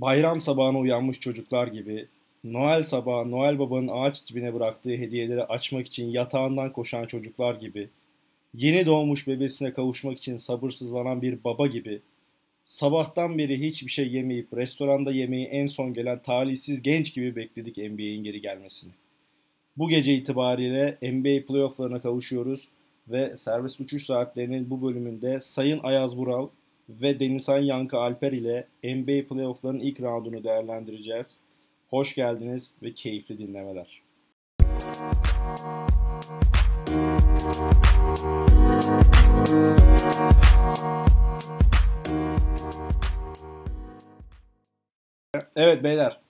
bayram sabahına uyanmış çocuklar gibi, Noel sabahı Noel Baba'nın ağaç dibine bıraktığı hediyeleri açmak için yatağından koşan çocuklar gibi, yeni doğmuş bebesine kavuşmak için sabırsızlanan bir baba gibi, sabahtan beri hiçbir şey yemeyip restoranda yemeği en son gelen talihsiz genç gibi bekledik NBA'in geri gelmesini. Bu gece itibariyle NBA playofflarına kavuşuyoruz ve servis uçuş saatlerinin bu bölümünde Sayın Ayaz Vural ve Denizhan Yankı Alper ile NBA playofflarının ilk roundunu değerlendireceğiz. Hoş geldiniz ve keyifli dinlemeler. Evet beyler,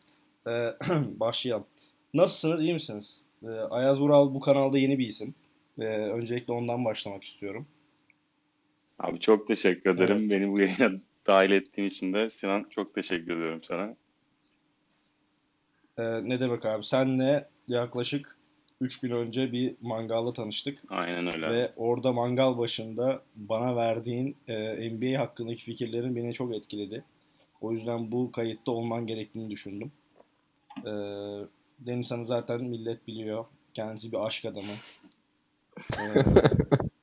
ee, başlayalım. Nasılsınız, iyi misiniz? Ee, Ayaz Vural bu kanalda yeni bir isim. Ee, öncelikle ondan başlamak istiyorum. Abi çok teşekkür ederim. Evet. Beni bu yayına dahil ettiğin için de Sinan çok teşekkür ediyorum sana. Ee, ne demek abi? Senle yaklaşık 3 gün önce bir mangalda tanıştık. Aynen öyle. Ve orada mangal başında bana verdiğin e, NBA hakkındaki fikirlerin beni çok etkiledi. O yüzden bu kayıtta olman gerektiğini düşündüm. Ee, Denizhan'ı zaten millet biliyor. Kendisi bir aşk adamı. Ee,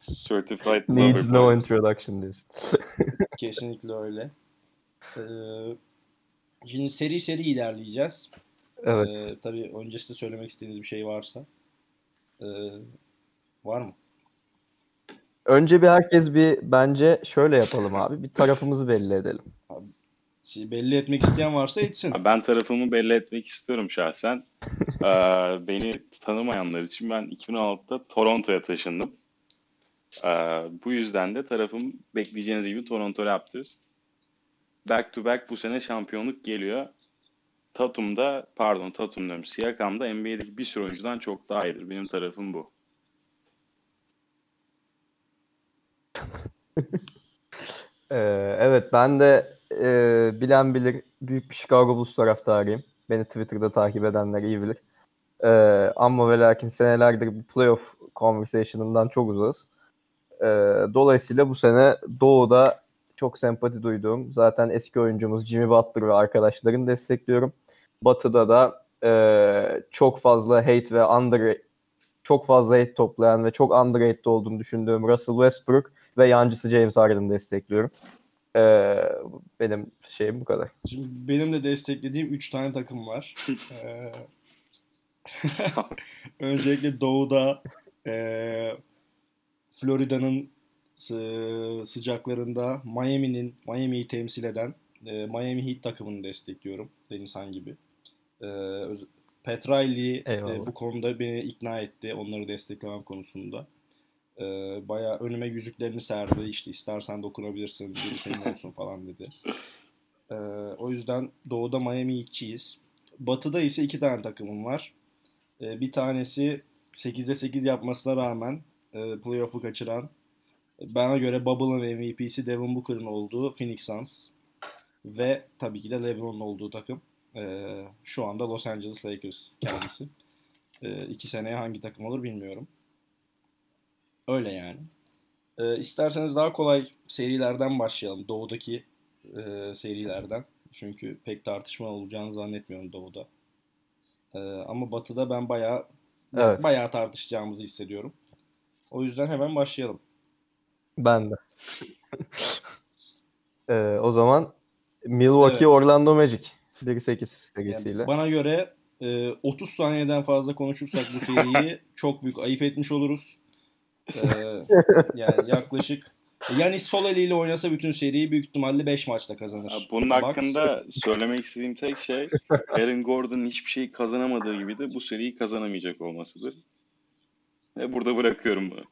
Certified Needs no introduction diyorsun. kesinlikle öyle. Ee, şimdi seri seri ilerleyeceğiz. Evet. Ee, tabii öncesinde söylemek istediğiniz bir şey varsa. Ee, var mı? Önce bir herkes bir bence şöyle yapalım abi. Bir tarafımızı belli edelim. Abi, belli etmek isteyen varsa etsin. Ben tarafımı belli etmek istiyorum şahsen. ee, beni tanımayanlar için ben 2016'da Toronto'ya taşındım. Ee, bu yüzden de tarafım bekleyeceğiniz gibi Toronto Raptors. Back to back bu sene şampiyonluk geliyor. Tatum'da, pardon Tatum diyorum, Siakam'da NBA'deki bir sürü oyuncudan çok daha iyidir. Benim tarafım bu. ee, evet ben de e, bilen bilir büyük bir Chicago Bulls taraftarıyım. Beni Twitter'da takip edenler iyi bilir. Ee, ama ve lakin senelerdir bu playoff conversation'ından çok uzağız. Ee, dolayısıyla bu sene Doğu'da çok sempati duyduğum zaten eski oyuncumuz Jimmy Butler ve arkadaşlarını destekliyorum. Batı'da da e, çok fazla hate ve under çok fazla hate toplayan ve çok underrated olduğunu düşündüğüm Russell Westbrook ve yancısı James Harden'ı destekliyorum. Ee, benim şeyim bu kadar. Şimdi benim de desteklediğim 3 tane takım var. ee, öncelikle Doğu'da e, Florida'nın sı- sıcaklarında Miami'nin Miami'yi temsil eden e, Miami Heat takımını destekliyorum. Denizhan gibi. E, Pat Riley e, bu konuda beni ikna etti onları desteklemem konusunda. E, bayağı önüme yüzüklerini serdi. İşte istersen dokunabilirsin, biri senin olsun falan dedi. O yüzden Doğu'da Miami Heat'çiyiz. Batı'da ise iki tane takımım var. Bir tanesi 8'de 8 yapmasına rağmen e, playoff'u kaçıran bana göre Bubble'ın MVP'si Devin Booker'ın olduğu Phoenix Suns ve tabii ki de LeBron'un olduğu takım e, şu anda Los Angeles Lakers kendisi. E, iki seneye hangi takım olur bilmiyorum. Öyle yani. E, isterseniz daha kolay serilerden başlayalım. Doğu'daki e, serilerden. Çünkü pek tartışma olacağını zannetmiyorum Doğu'da. E, ama Batı'da ben bayağı evet. bayağı tartışacağımızı hissediyorum. O yüzden hemen başlayalım. Ben de. ee, o zaman Milwaukee evet. Orlando Magic 1-8 serisiyle. Yani bana göre e, 30 saniyeden fazla konuşursak bu seriyi çok büyük ayıp etmiş oluruz. Ee, yani yaklaşık yani sol eliyle oynasa bütün seriyi büyük ihtimalle 5 maçta kazanır. Bunun Bucks. hakkında söylemek istediğim tek şey Aaron Gordon'ın hiçbir şey kazanamadığı gibi de bu seriyi kazanamayacak olmasıdır. Ve burada bırakıyorum bunu.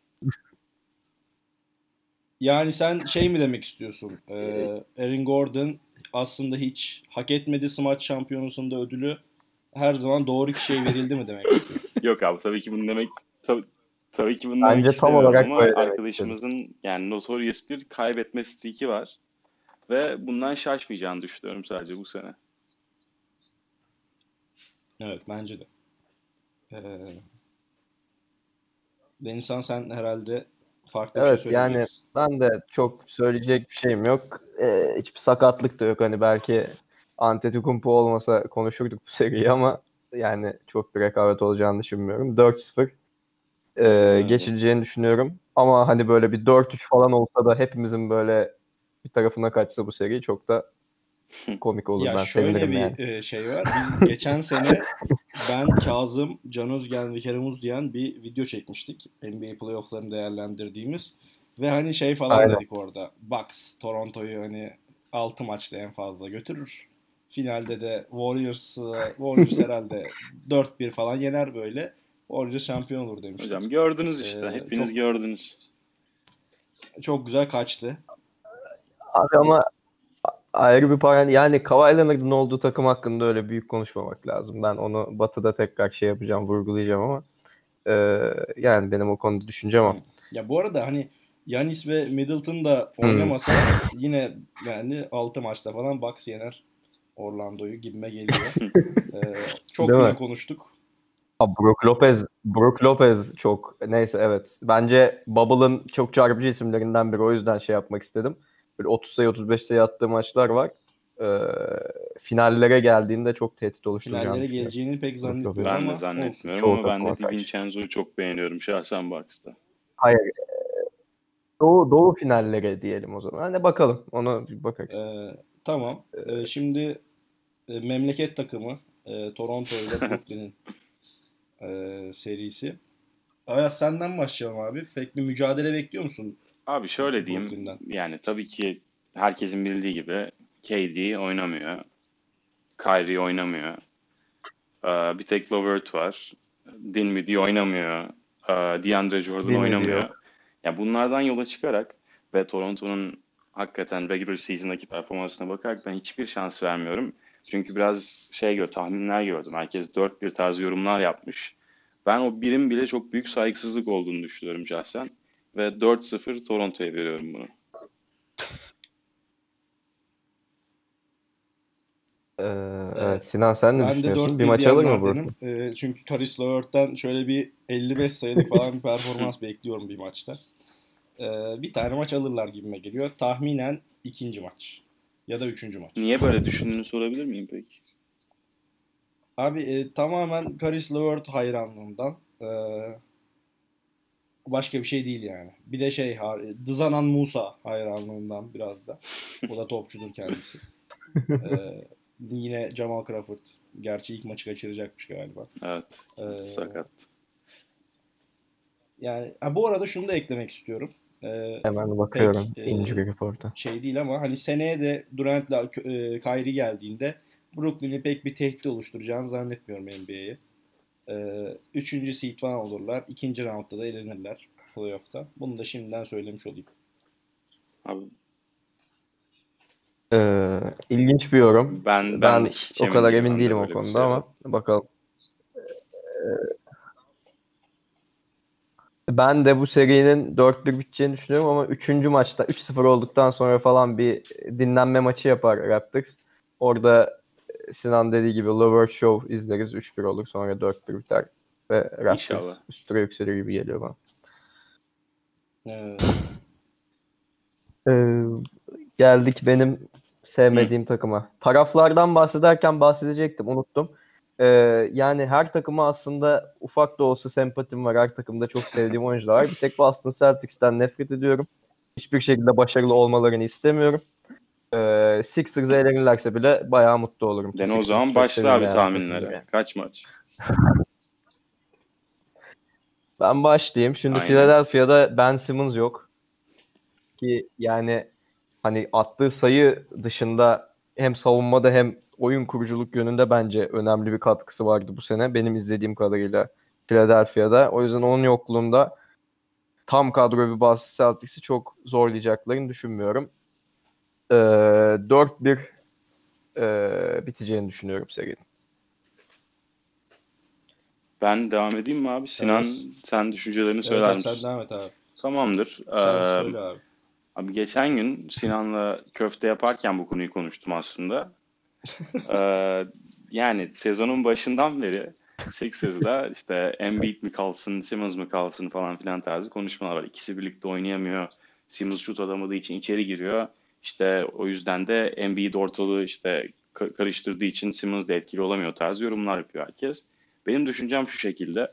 Yani sen şey mi demek istiyorsun? Ee, Aaron Gordon aslında hiç hak etmedi smaç şampiyonasında ödülü. Her zaman doğru kişiye verildi mi demek istiyorsun? Yok abi tabii ki bunu demek tabii, tabii ki bunu Bence demek tam olarak ama böyle arkadaşımızın demek. yani notorious bir kaybetme streak'i var. Ve bundan şaşmayacağını düşünüyorum sadece bu sene. Evet bence de. Ee, Denizhan sen herhalde farklı evet, bir şey yani ben de çok söyleyecek bir şeyim yok. Ee, hiçbir sakatlık da yok. Hani belki Antetokounmpo olmasa konuşurduk bu seriyi ama yani çok bir rekabet olacağını düşünmüyorum. 4-0 e, geçileceğini düşünüyorum. Ama hani böyle bir 4-3 falan olsa da hepimizin böyle bir tarafına kaçsa bu seri çok da komik olur. Ya ben şöyle sevinirim bir yani. e, şey var. Biz geçen sene ben, Kazım, Can Özgen ve Kerem Uzdiyen bir video çekmiştik. NBA playofflarını değerlendirdiğimiz. Ve hani şey falan Aynen. dedik orada. Bucks Toronto'yu hani 6 maçta en fazla götürür. Finalde de Warriors Warriors herhalde 4-1 falan yener böyle. Warriors şampiyon olur demiştik. Hocam gördünüz işte. Ee, Hepiniz çok- gördünüz. Çok güzel kaçtı. Abi ama ayrı bir parantez yani Kawhi Leonard'ın olduğu takım hakkında öyle büyük konuşmamak lazım. Ben onu Batı'da tekrar şey yapacağım, vurgulayacağım ama e, yani benim o konuda düşüncem o. Ya bu arada hani Yanis ve Middleton da Hmm. oynamasa yine yani 6 maçta falan Bucks yener Orlando'yu gibime geliyor. Ee, çok Değil bile mi? konuştuk. Ha, Brook Lopez, Brook Lopez çok neyse evet. Bence Bubble'ın çok çarpıcı isimlerinden biri. O yüzden şey yapmak istedim. Böyle 30 sayı 35 sayı attığı maçlar var. Ee, finallere geldiğinde çok tehdit oluşturacağını Finallere geleceğini pek zannetmiyorum Ben ama de olsun. zannetmiyorum Çoğu ama ben de karşı. DiVincenzo'yu çok beğeniyorum şahsen Bucks'ta. Hayır. e, Doğu, doğu finallere diyelim o zaman. Hani bakalım. Ona bir bakarız. Ee, tamam. Ee, şimdi e, memleket takımı e, Toronto ile Brooklyn'in e, serisi. Ayaz senden başlayalım abi. Pek bir mücadele bekliyor musun? Abi şöyle diyeyim. Brooklyn'den. Yani tabii ki herkesin bildiği gibi KD oynamıyor. Kyrie oynamıyor. Ee, bir tek Levert var. Dinwiddie oynamıyor. Ee, DeAndre Jordan Dinwiddie oynamıyor. Ya bunlardan yola çıkarak ve Toronto'nun hakikaten regular season'daki performansına bakarak ben hiçbir şans vermiyorum. Çünkü biraz şey gör, tahminler gördüm. Herkes 4-1 tarzı yorumlar yapmış. Ben o birim bile çok büyük saygısızlık olduğunu düşünüyorum şahsen. Ve 4-0 Toronto'ya veriyorum bunu. Ee, evet. Sinan sen ne Ben de düşünüyorsun? 4-1 Bir maç alır mı diyenlerdenim. Brooklyn? Ee, çünkü Karis Levert'ten şöyle bir 55 sayılık falan bir performans bekliyorum bir maçta. Ee, bir tane maç alırlar gibime geliyor. Tahminen ikinci maç. Ya da üçüncü maç. Niye böyle düşündüğünü sorabilir miyim peki? Abi e, tamamen Karis Levert hayranlığımdan. Ee, başka bir şey değil yani. Bir de şey Dızanan Musa hayranlığından biraz da. O da topçudur kendisi. Ee, yine Jamal Crawford. Gerçi ilk maçı kaçıracakmış galiba. Evet. Ee, Sakat. Yani ha, bu arada şunu da eklemek istiyorum. Ee, Hemen bakıyorum pek, e, injury report'a. şey değil ama hani seneye de Durant'le e, Kyrie geldiğinde Brooklyn'i pek bir tehdit oluşturacağını zannetmiyorum NBA'ye. Ee, üçüncü seed falan olurlar. İkinci roundda da elenirler playoff'ta. Bunu da şimdiden söylemiş olayım. Abi Ee, ilginç bir yorum. ben ben, Ben hiç o kadar emin değilim o konuda şeye. ama bakalım. Ee, Ben de bu serinin 4-1 biteceğini düşünüyorum ama 3. maçta 3-0 olduktan sonra falan bir dinlenme maçı yapar Raptors. Orada Sinan dediği gibi Levert Show izleriz. 3-1 olur sonra 4-1 biter. Ve Raptors üstüne yükselir gibi geliyor bana. Ee, Ee, geldik benim sevmediğim takıma. Taraflardan bahsederken bahsedecektim, unuttum. Ee, yani her takıma aslında ufak da olsa sempatim var. Her takımda çok sevdiğim oyuncular var. Bir tek Boston Celtics'ten nefret ediyorum. Hiçbir şekilde başarılı olmalarını istemiyorum. Ee, Sixers eğlenirlerse bile bayağı mutlu olurum. Dene o zaman başla abi tahminlere. yani. Kaç maç? Ben başlayayım. Şimdi Aynen. Philadelphia'da Ben Simmons yok. Ki yani hani attığı sayı dışında hem savunmada hem oyun kuruculuk yönünde bence önemli bir katkısı vardı bu sene. Benim izlediğim kadarıyla Philadelphia'da. O yüzden onun yokluğunda tam kadro bir Boston Celtics'i çok zorlayacaklarını düşünmüyorum. Ee, 4-1 e, biteceğini düşünüyorum serinin. Ben devam edeyim mi abi? Sinan Evet. sen düşüncelerini evet, söyler misin? sen devam et abi. Tamamdır. Sen Ee, söyle abi. Abi geçen gün Sinan'la köfte yaparken bu konuyu konuştum aslında. Ee, yani sezonun başından beri Sixers'da işte Embiid mi kalsın, Simmons mı kalsın falan filan tarzı konuşmalar var. İkisi birlikte oynayamıyor. Simmons şut atamadığı için içeri giriyor. İşte o yüzden de Embiid ortalığı işte ka- karıştırdığı için Simmons da etkili olamıyor tarzı yorumlar yapıyor herkes. Benim düşüncem şu şekilde.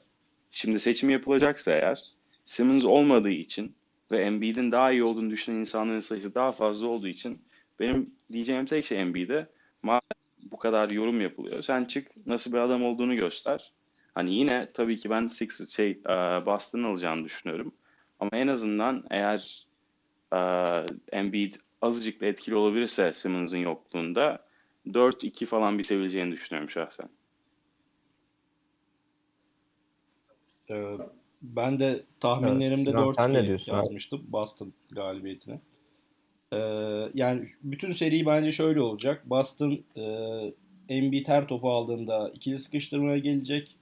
Şimdi seçim yapılacaksa eğer Simmons olmadığı için ve Embiid'in daha iyi olduğunu düşünen insanların sayısı daha fazla olduğu için benim diyeceğim tek şey Embiid'e bu kadar yorum yapılıyor. Sen çık nasıl bir adam olduğunu göster. Hani yine tabii ki ben Six şey e, Boston'ın alacağını düşünüyorum. Ama en azından eğer e, Embiid azıcık da etkili olabilirse Simmons'ın yokluğunda 4-2 falan bitebileceğini düşünüyorum şahsen. Ee, ben de tahminlerimde Evet, Sinan, sen ne 4-2 diyorsun abi? yazmıştım Boston galibiyetine. Ee, yani bütün seri bence şöyle olacak. Boston e, Embiid her topu aldığında ikili sıkıştırmaya gelecek.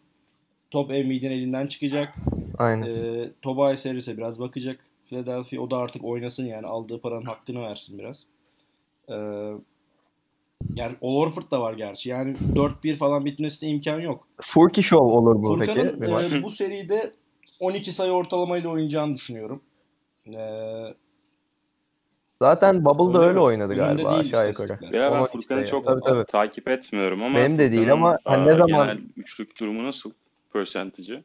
Top Embiid'in elinden çıkacak. Aynen. E, Tobias Harris'e biraz bakacak. Philadelphia o da artık oynasın yani aldığı paranın hakkını versin biraz. E, yani Al Horford da var gerçi. Yani 4-1 falan bitmesine imkan yok. Furky Show olur bu peki. Furkan'ın maç. e, bu seride 12 sayı ortalamayla oynayacağını düşünüyorum. E, Zaten Bubble'da öyle öyle, oynadı galiba değil aşağı yukarı. Ya ben Furkan'ı çok tabii, tabii. takip etmiyorum ama Benim de değil ama hani ne zaman- genel üçlük durumu nasıl? Percentage'ı?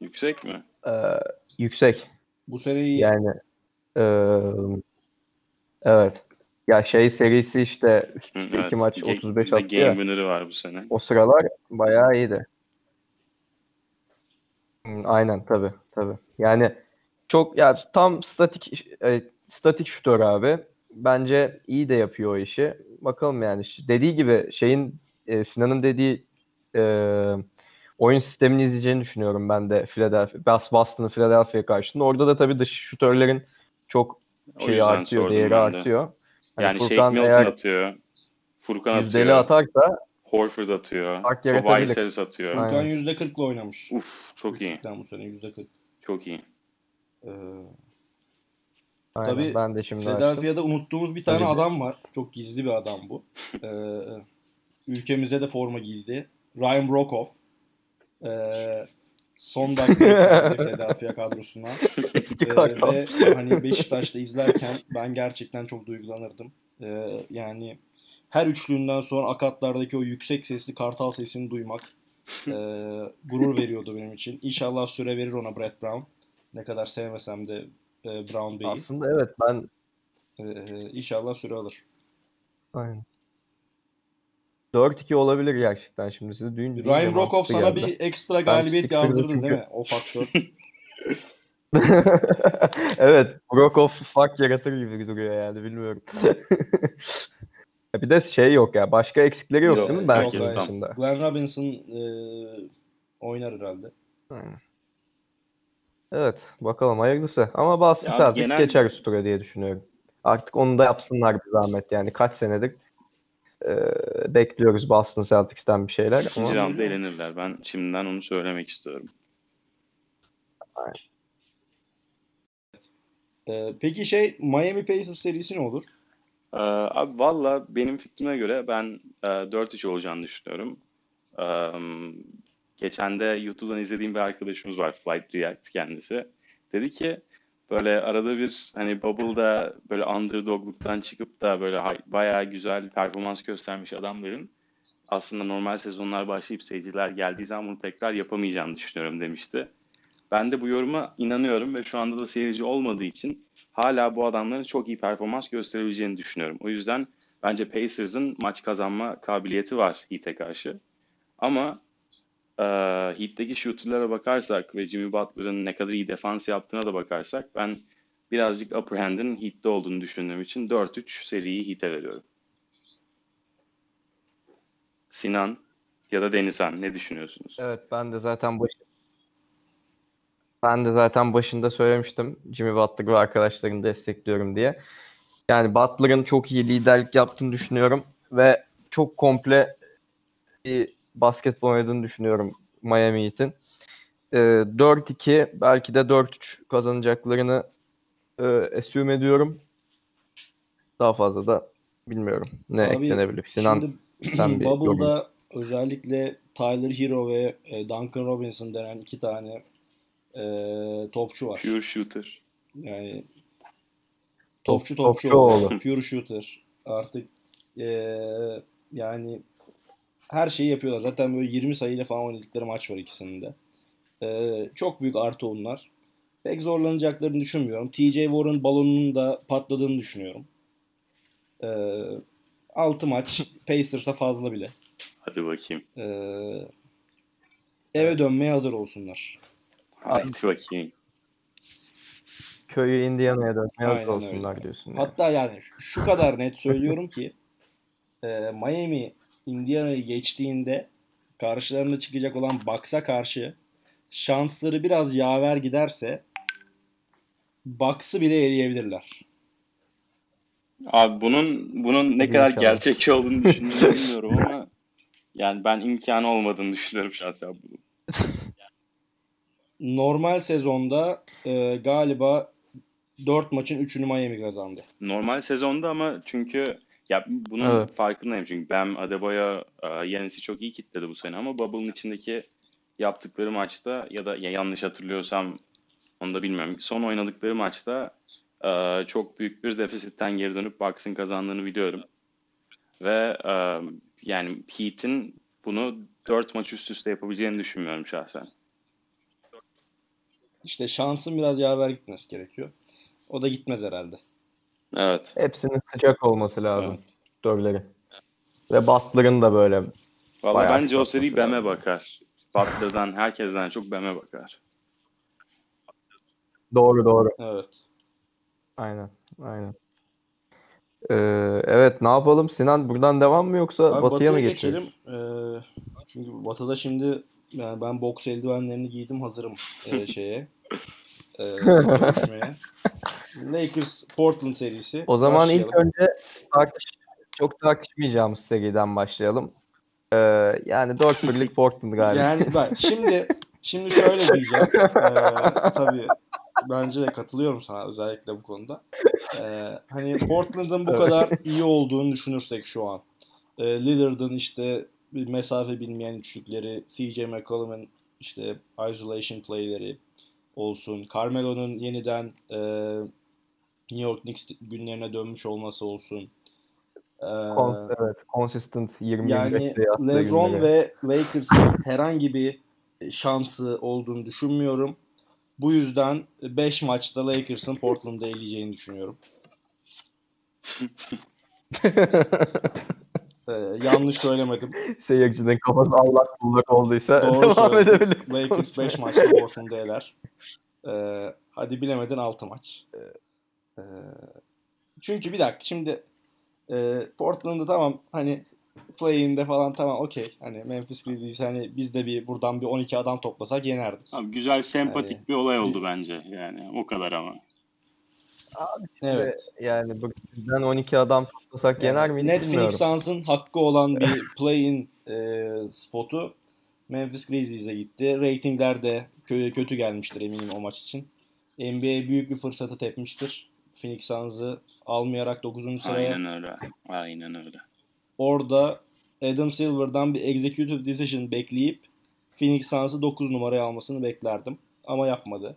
Yüksek mi? Ee, yüksek. bu seneyi Yani eee, evet. Ya şey serisi işte üst üste evet. iki maç Ge- 35 bir de attı Game ya. winner'ı var bu sene. O sıralar bayağı iyiydi. Hı, Aynen tabii tabii. Yani çok ya tam statik e, statik şutör abi. Bence iyi de yapıyor o işi. Bakalım yani dediği gibi şeyin e, Sinan'ın dediği e, oyun sistemini izleyeceğini düşünüyorum ben de Philadelphia, Bas- Boston'ın Philadelphia karşısında. Orada da tabii dış şutörlerin çok şeyi artıyor, değeri artıyor. Hani Yani Shake Furkan Milton eğer atıyor. Furkan atıyor. atarsa Horford atıyor. Fark Tobias. Harris atıyor. Furkan %40'la oynamış. Uf çok iyi. Bu sene %40. Çok iyi. Ee, aynen, Tabii ben de şimdi açtım. Philadelphia'da unuttuğumuz bir tane Tabii. adam var. Çok gizli bir adam bu. Ee, ülkemize de forma giydi. Ryan Brokoff. Ee, son dakika Philadelphia kadrosuna. Eski kanka. ve hani Beşiktaş'ta izlerken ben gerçekten çok duygulanırdım. Ee, yani her üçlüğünden sonra akatlardaki o yüksek sesli kartal sesini duymak e, gurur veriyordu benim için. İnşallah süre verir ona Brett Brown. Ne kadar sevmesem de e, Brown Bey'i. Aslında evet ben Ee, inşallah süre alır. aynen. 4-2 olabilir gerçekten şimdi siz deyince Ryan Brokoff sana geldi. bir ekstra galibiyet yazdırdı çünkü- değil mi? O faktör. Evet, Brokoff fark yaratır gibi duruyor yani bilmiyorum. Bir de şey yok ya, başka eksikleri yok, Yok, değil mi Simmons tam. dışında? Glenn Robinson e, oynar herhalde. Aynen. Evet, bakalım hayırlısı. Ama Boston Celtics genel- geçer üst tura diye düşünüyorum. Artık onu da yapsınlar bir zahmet yani. Kaç senedir e, bekliyoruz Boston Celtics'ten bir şeyler İkinci ama roundda elenirler. Ben şimdiden onu söylemek istiyorum. E, peki şey Miami Pacers serisi ne olur? Ee, abi valla benim fikrime göre ben e, 4-3 olacağını düşünüyorum. Ee, geçen de YouTube'dan izlediğim bir arkadaşımız var. Flight React kendisi. Dedi ki böyle arada bir hani Bubble'da böyle underdogluktan çıkıp da böyle bayağı güzel performans göstermiş adamların aslında normal sezonlar başlayıp seyirciler geldiği zaman bunu tekrar yapamayacağını düşünüyorum demişti. Ben de bu yoruma inanıyorum ve şu anda da seyirci olmadığı için hala bu adamların çok iyi performans gösterebileceğini düşünüyorum. O yüzden bence Pacers'ın maç kazanma kabiliyeti var Heat'e karşı. Ama e, Heat'teki shooter'lara bakarsak ve Jimmy Butler'ın ne kadar iyi defans yaptığına da bakarsak ben birazcık upper hand'in Heat'te olduğunu düşündüğüm için 4-3 seriyi Heat'e veriyorum. Sinan ya da Denizhan ne düşünüyorsunuz? evet ben de zaten baş... ben de zaten başında söylemiştim Jimmy Butler ve arkadaşlarını destekliyorum diye. Yani Butler'ın çok iyi liderlik yaptığını düşünüyorum ve çok komple bir basketbol oynadığını düşünüyorum Miami Heat'in. Ee, 4-2 belki de 4-3 kazanacaklarını e, assume ediyorum. Daha fazla da bilmiyorum ne Abi, eklenebilir. Sinan Şimdi sen bir yorum. Bubble'da özellikle Tyler Hero ve e, Duncan Robinson denen iki tane e, topçu var. Pure shooter. Yani Top- topçu topçu topçu oldu. oğlu. Pure shooter. Artık ee, yani her şeyi yapıyorlar. Zaten böyle 20 sayıyla falan oynadıkları maç var ikisinin de. Ee, çok büyük artı onlar. Pek zorlanacaklarını düşünmüyorum. TJ Warren balonunun da patladığını düşünüyorum. Ee, 6 maç Pacers'a fazla bile. Hadi bakayım. Ee, eve dönmeye hazır olsunlar. Hadi bakayım. Köyü Indiana'ya dönmeye hazır Aynen olsunlar öyle. diyorsun. yani. Hatta yani şu kadar net söylüyorum ki e, Miami Indiana'yı geçtiğinde karşılarına çıkacak olan Bucks'a karşı şansları biraz yaver giderse Bucks'ı bile eleyebilirler. Abi bunun bunun ne kadar gerçekçi olduğunu düşünüyorum bilmiyorum ama yani ben imkanı olmadığını düşünüyorum şahsen bunun. Normal sezonda e, galiba 4 maçın 3'ünü Miami kazandı. Normal sezonda ama çünkü ya bunun Evet. farkındayım çünkü Bam Adebayo e, Yanis'i çok iyi kitledi bu sene ama Bubble'ın içindeki yaptıkları maçta ya da ya yanlış hatırlıyorsam onu da bilmiyorum. Son oynadıkları maçta e, çok büyük bir defisitten geri dönüp Bucks'ın kazandığını biliyorum. Ve e, yani Heat'in bunu 4 maç üst üste yapabileceğini düşünmüyorum şahsen. İşte şansın biraz yaver gitmesi gerekiyor. O da gitmez herhalde. Evet. Hepsinin sıcak olması lazım. Evet. Dörleri. Ve Butler'ın da böyle Valla bence o seri lazım. bakar. Butler'dan herkesten çok Bam'e bakar. doğru doğru. Evet. Aynen. Aynen. Ee, evet ne yapalım Sinan buradan devam mı yoksa Abi batıya mı Batı'ya geçiyoruz? geçelim. Ee, çünkü Batı'da şimdi yani ben boks eldivenlerini giydim hazırım e, şeye. E, görüşmeye. Lakers Portland serisi. O zaman ilk Başlayalım. önce tartış çok tartışmayacağımız seriden başlayalım. Ee, yani 4-1'lik Portland galiba. Yani bak şimdi şimdi şöyle diyeceğim. Ee, tabii bence de katılıyorum sana özellikle bu konuda. Ee, hani Portland'ın bu kadar iyi olduğunu düşünürsek şu an. Ee, Lillard'ın işte bir mesafe bilmeyen üçlükleri, CJ McCollum'un işte isolation play'leri olsun. Carmelo'nun yeniden e, New York Knicks günlerine dönmüş olması olsun. Ee, Kon- evet, consistent 20 yani 25 sayı attığı LeBron günleri. ve Lakers'ın herhangi bir şansı olduğunu düşünmüyorum. Bu yüzden 5 maçta Lakers'ın Portland'ı eleyeceğini düşünüyorum. Ee, yanlış söylemedim. Seyircinin kafası allak bullak olduysa Doğru devam söyledim. edebiliriz. Lakers 5 maçta Portland'ı eler. Ee, hadi bilemedin 6 maç. Ee, çünkü bir dakika şimdi e, Portland'ı tamam hani play-in'de falan tamam okey. Hani Memphis Grizzlies hani biz de bir buradan bir 12 adam toplasak yenerdik. Abi güzel sempatik Yani- bir olay oldu bence yani o kadar ama. Evet. Yani bu sizden 12 adam toplasak yener Yani miydik Net bilmiyorum. Phoenix Suns'ın hakkı olan bir play-in e, spotu Memphis Grizzlies'e gitti. Ratingler de kö- kötü gelmiştir eminim o maç için. NBA büyük bir fırsatı tepmiştir. Phoenix Suns'ı almayarak 9. sıraya. Aynen öyle. Aynen öyle. Orada Adam Silver'dan bir executive decision bekleyip Phoenix Suns'ı 9 numaraya almasını beklerdim. Ama yapmadı.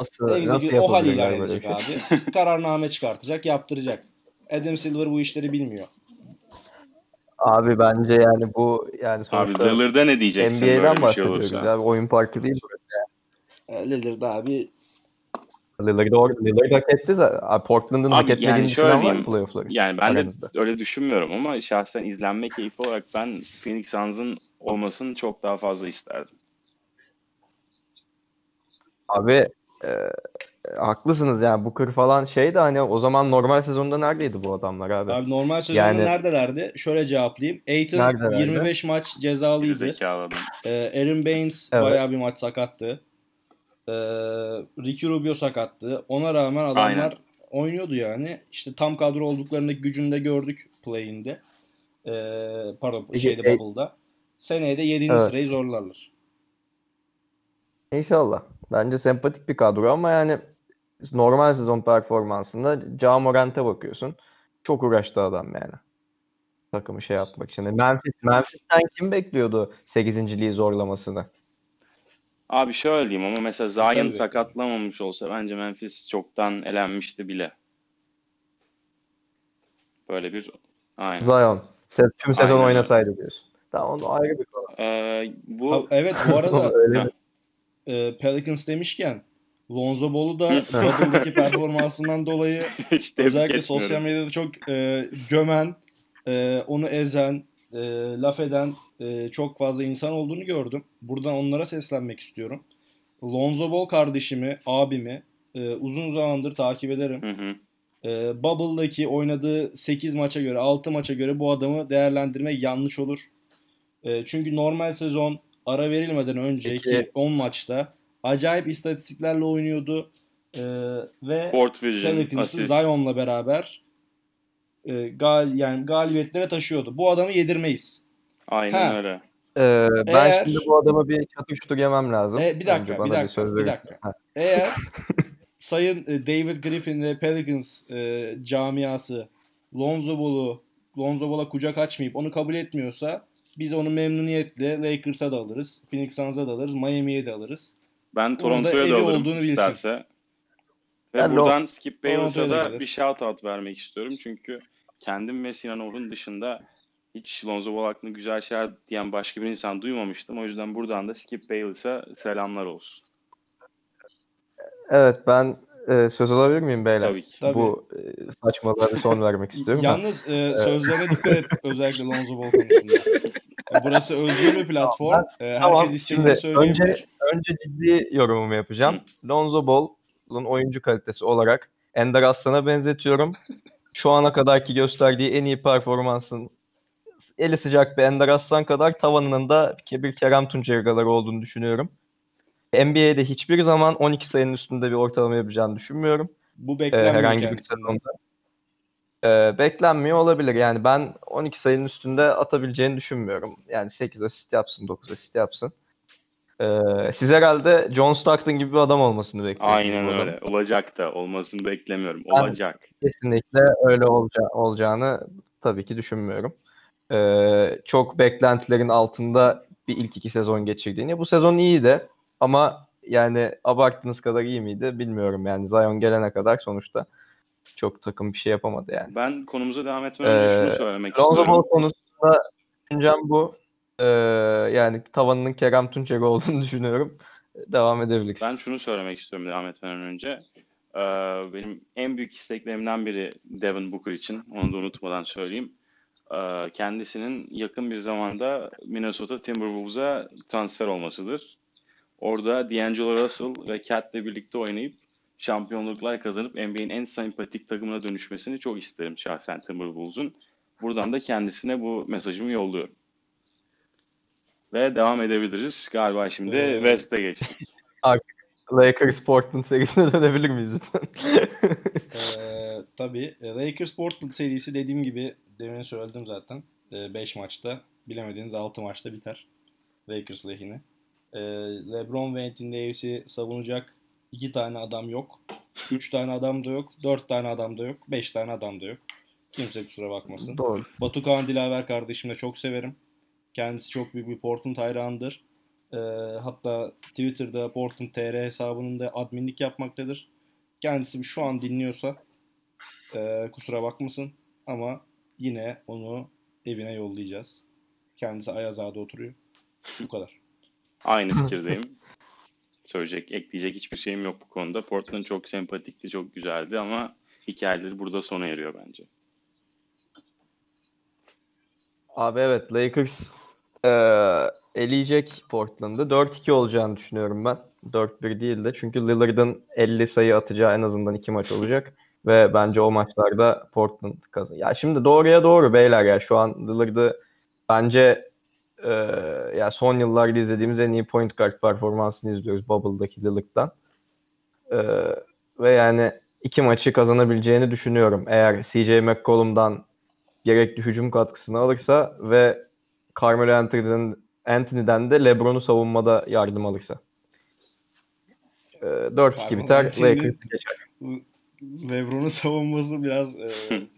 Nasıl, o hal ilan edecek şey? abi. Kararname çıkartacak, yaptıracak. Adam Silver bu işleri bilmiyor. Abi bence yani bu yani Abi sonuçta Lillard'a ne diyeceksin NBA'den böyle bir şey olursa? abi. Oyun parkı değil burası. E, Lillard abi Lillard, or- Lillard hak etti zaten. Abi Portland'ın Abi hak etmediğini yani düşünen şöyle var mı diyeyim. playoff'ları? Yani ben de Aranızda. öyle düşünmüyorum ama şahsen izlenme keyfi olarak ben Phoenix Suns'ın olmasını çok daha fazla isterdim. Abi e, haklısınız yani Booker falan şey de hani o zaman normal sezonda neredeydi bu adamlar abi? Abi normal sezonda Yani- neredelerdi? Şöyle cevaplayayım. Aiton Neredelerdi? 25 maç cezalıydı. Ee, Aaron Baines Evet. bayağı bir maç sakattı. Ee, Ricky Rubio sakattı. Ona rağmen adamlar Aynen. oynuyordu yani. İşte tam kadro olduklarını gücünde gördük play'inde. Ee, pardon şeyde e- Bubble'da. Seneye de 7. Evet. sırayı zorlarlar. İnşallah. Bence sempatik bir kadro ama yani normal sezon performansında Ja Morant'e bakıyorsun. Çok uğraştı adam yani. Takımı şey yapmak için. Memphis, Memphis'ten kim bekliyordu 8.liği zorlamasını? Abi şöyle diyeyim ama mesela Zion Tabii. sakatlamamış olsa bence Memphis çoktan elenmişti bile. Böyle bir aynen. Zion. Se- Tüm sezon Aynen oynasaydı diyorsun. Tamam onu ayrı bir konu. Ee, bu Ha, evet bu arada? e, Pelicans demişken Lonzo Ball'u da Bubble'daki performansından dolayı tebrik özellikle sosyal medyada çok e, gömen, e, onu ezen, e, laf eden e, çok fazla insan olduğunu gördüm. Buradan onlara seslenmek istiyorum. Lonzo Ball kardeşimi, abimi e, uzun zamandır takip ederim. Hı hı. E, Bubble'daki oynadığı 8 maça göre, 6 maça göre bu adamı değerlendirmek yanlış olur. E, çünkü normal sezon ara verilmeden önceki Peki. 10 maçta acayip istatistiklerle oynuyordu. E, ve Court Vision. Zion'la beraber e, gal yani galibiyetlere taşıyordu. Bu adamı yedirmeyiz. Aynen Ha. öyle. Ee, ben Eğer- şimdi bu adama bir çatır çutur yemem lazım. E, bir dakika, Önce bir dakika, bir verin. dakika. Ha. Eğer Sayın e, David Griffin ve Pelicans e, camiası Lonzo Ball'u Lonzo Ball'a kucak açmayıp onu kabul etmiyorsa biz onu memnuniyetle Lakers'a da alırız, Phoenix Suns'a da alırız, Miami'ye de alırız. Ben Toronto'ya da alırım olduğunu bilsin. isterse. Ve Ben buradan Skip Bayless'a da bir shout out vermek istiyorum. Çünkü kendim ve Sinan Oğuz'un dışında hiç Lonzo Ball hakkında güzel şeyler diyen başka bir insan duymamıştım. O yüzden buradan da Skip Bayless'a selamlar olsun. Evet ben e, söz alabilir miyim beyler? Tabii ki. Tabii. Bu e, saçmalığa bir son vermek istiyorum. Yalnız e, sözlerine dikkat et özellikle Lonzo Ball konusunda. Burası özgür bir platform. E, herkes Tamam, istediğini söyleyebilir. önce, önce ciddi yorumumu yapacağım. Lonzo Ball'un oyuncu kalitesi olarak Ender Aslan'a benzetiyorum. Şu ana kadarki gösterdiği en iyi performansın eli sıcak bir Ender Aslan kadar tavanının da bir Kerem Tunçergaları olduğunu düşünüyorum. NBA'de hiçbir zaman 12 sayının üstünde bir ortalama yapacağını düşünmüyorum. Bu Ee, beklenmiyor herhangi bir sezonda. Ee, beklenmiyor olabilir. Yani ben 12 sayının üstünde atabileceğini düşünmüyorum. Yani 8 asist yapsın, 9 asist yapsın. Ee, siz herhalde John Stockton gibi bir adam olmasını bekliyorsunuz. Aynen öyle. Olacak da olmasını beklemiyorum. Ben- Olacak. Kesinlikle öyle olaca- olacağını tabii ki düşünmüyorum. Ee, çok beklentilerin altında bir ilk iki sezon geçirdiğini. Bu sezon iyiydi ama yani abarttığınız kadar iyi miydi bilmiyorum. Yani Zion gelene kadar sonuçta çok takım bir şey yapamadı yani. Ben konumuza devam etmeden önce Ee, şunu söylemek Lonzo istiyorum. Ball konusunda düşüncem bu. Ee, yani tavanının Kerem Tunçeri olduğunu düşünüyorum. Devam edebiliriz. Ben şunu söylemek istiyorum devam etmeden önce. Ee, benim en büyük isteklerimden biri Devin Booker için. Onu da unutmadan söyleyeyim. Ee, kendisinin yakın bir zamanda Minnesota Timberwolves'a transfer olmasıdır. Orada D'Angelo Russell ve Cat'le birlikte oynayıp şampiyonluklar kazanıp NBA'in en sempatik takımına dönüşmesini çok isterim şahsen Timberwolves'un. Buradan da kendisine bu mesajımı yolluyorum. Ve devam edebiliriz. Galiba şimdi Ee, West'e geçtik. Lakers Portland serisine dönebilir miyiz lütfen? Ee, tabii. Lakers Portland serisi dediğim gibi demin söyledim zaten. 5 maçta bilemediğiniz 6 maçta biter. Lakers lehine. Ee, LeBron ve Anthony Davis'i savunacak 2 tane adam yok. 3 tane adam da yok. 4 tane adam da yok. 5 tane adam da yok. Kimse kusura bakmasın. Doğru. Batu Kaan Dilaver kardeşimi de çok severim. Kendisi çok büyük bir Portland hayranıdır. Ee, hatta Twitter'da Portland TR hesabının da adminlik yapmaktadır. Kendisi şu an dinliyorsa e, kusura bakmasın ama yine onu evine yollayacağız. Kendisi Ayazağa'da oturuyor. Bu kadar. Aynı fikirdeyim. Söyleyecek, ekleyecek hiçbir şeyim yok bu konuda. Portland çok sempatikti, çok güzeldi ama hikayeleri burada sona eriyor bence. Abi evet Lakers eee eleyecek Portland'ı. 4-2 olacağını düşünüyorum ben. 4-1 değil de. Çünkü Lillard'ın 50 sayı atacağı en azından 2 maç olacak. Ve bence o maçlarda Portland kazan. Ya şimdi doğruya doğru beyler ya. Şu an Lillard'ı bence eee ya son yıllarda izlediğimiz en iyi point guard performansını izliyoruz Bubble'daki Lillard'dan. Eee, ve yani iki maçı kazanabileceğini düşünüyorum. Eğer CJ McCollum'dan gerekli hücum katkısını alırsa ve Carmelo Anthony'den, Anthony'den de LeBron'u savunmada yardım alırsa. Ee, 4-2 Carmelo biter. Lakers geçer. Lebron'un savunması biraz e,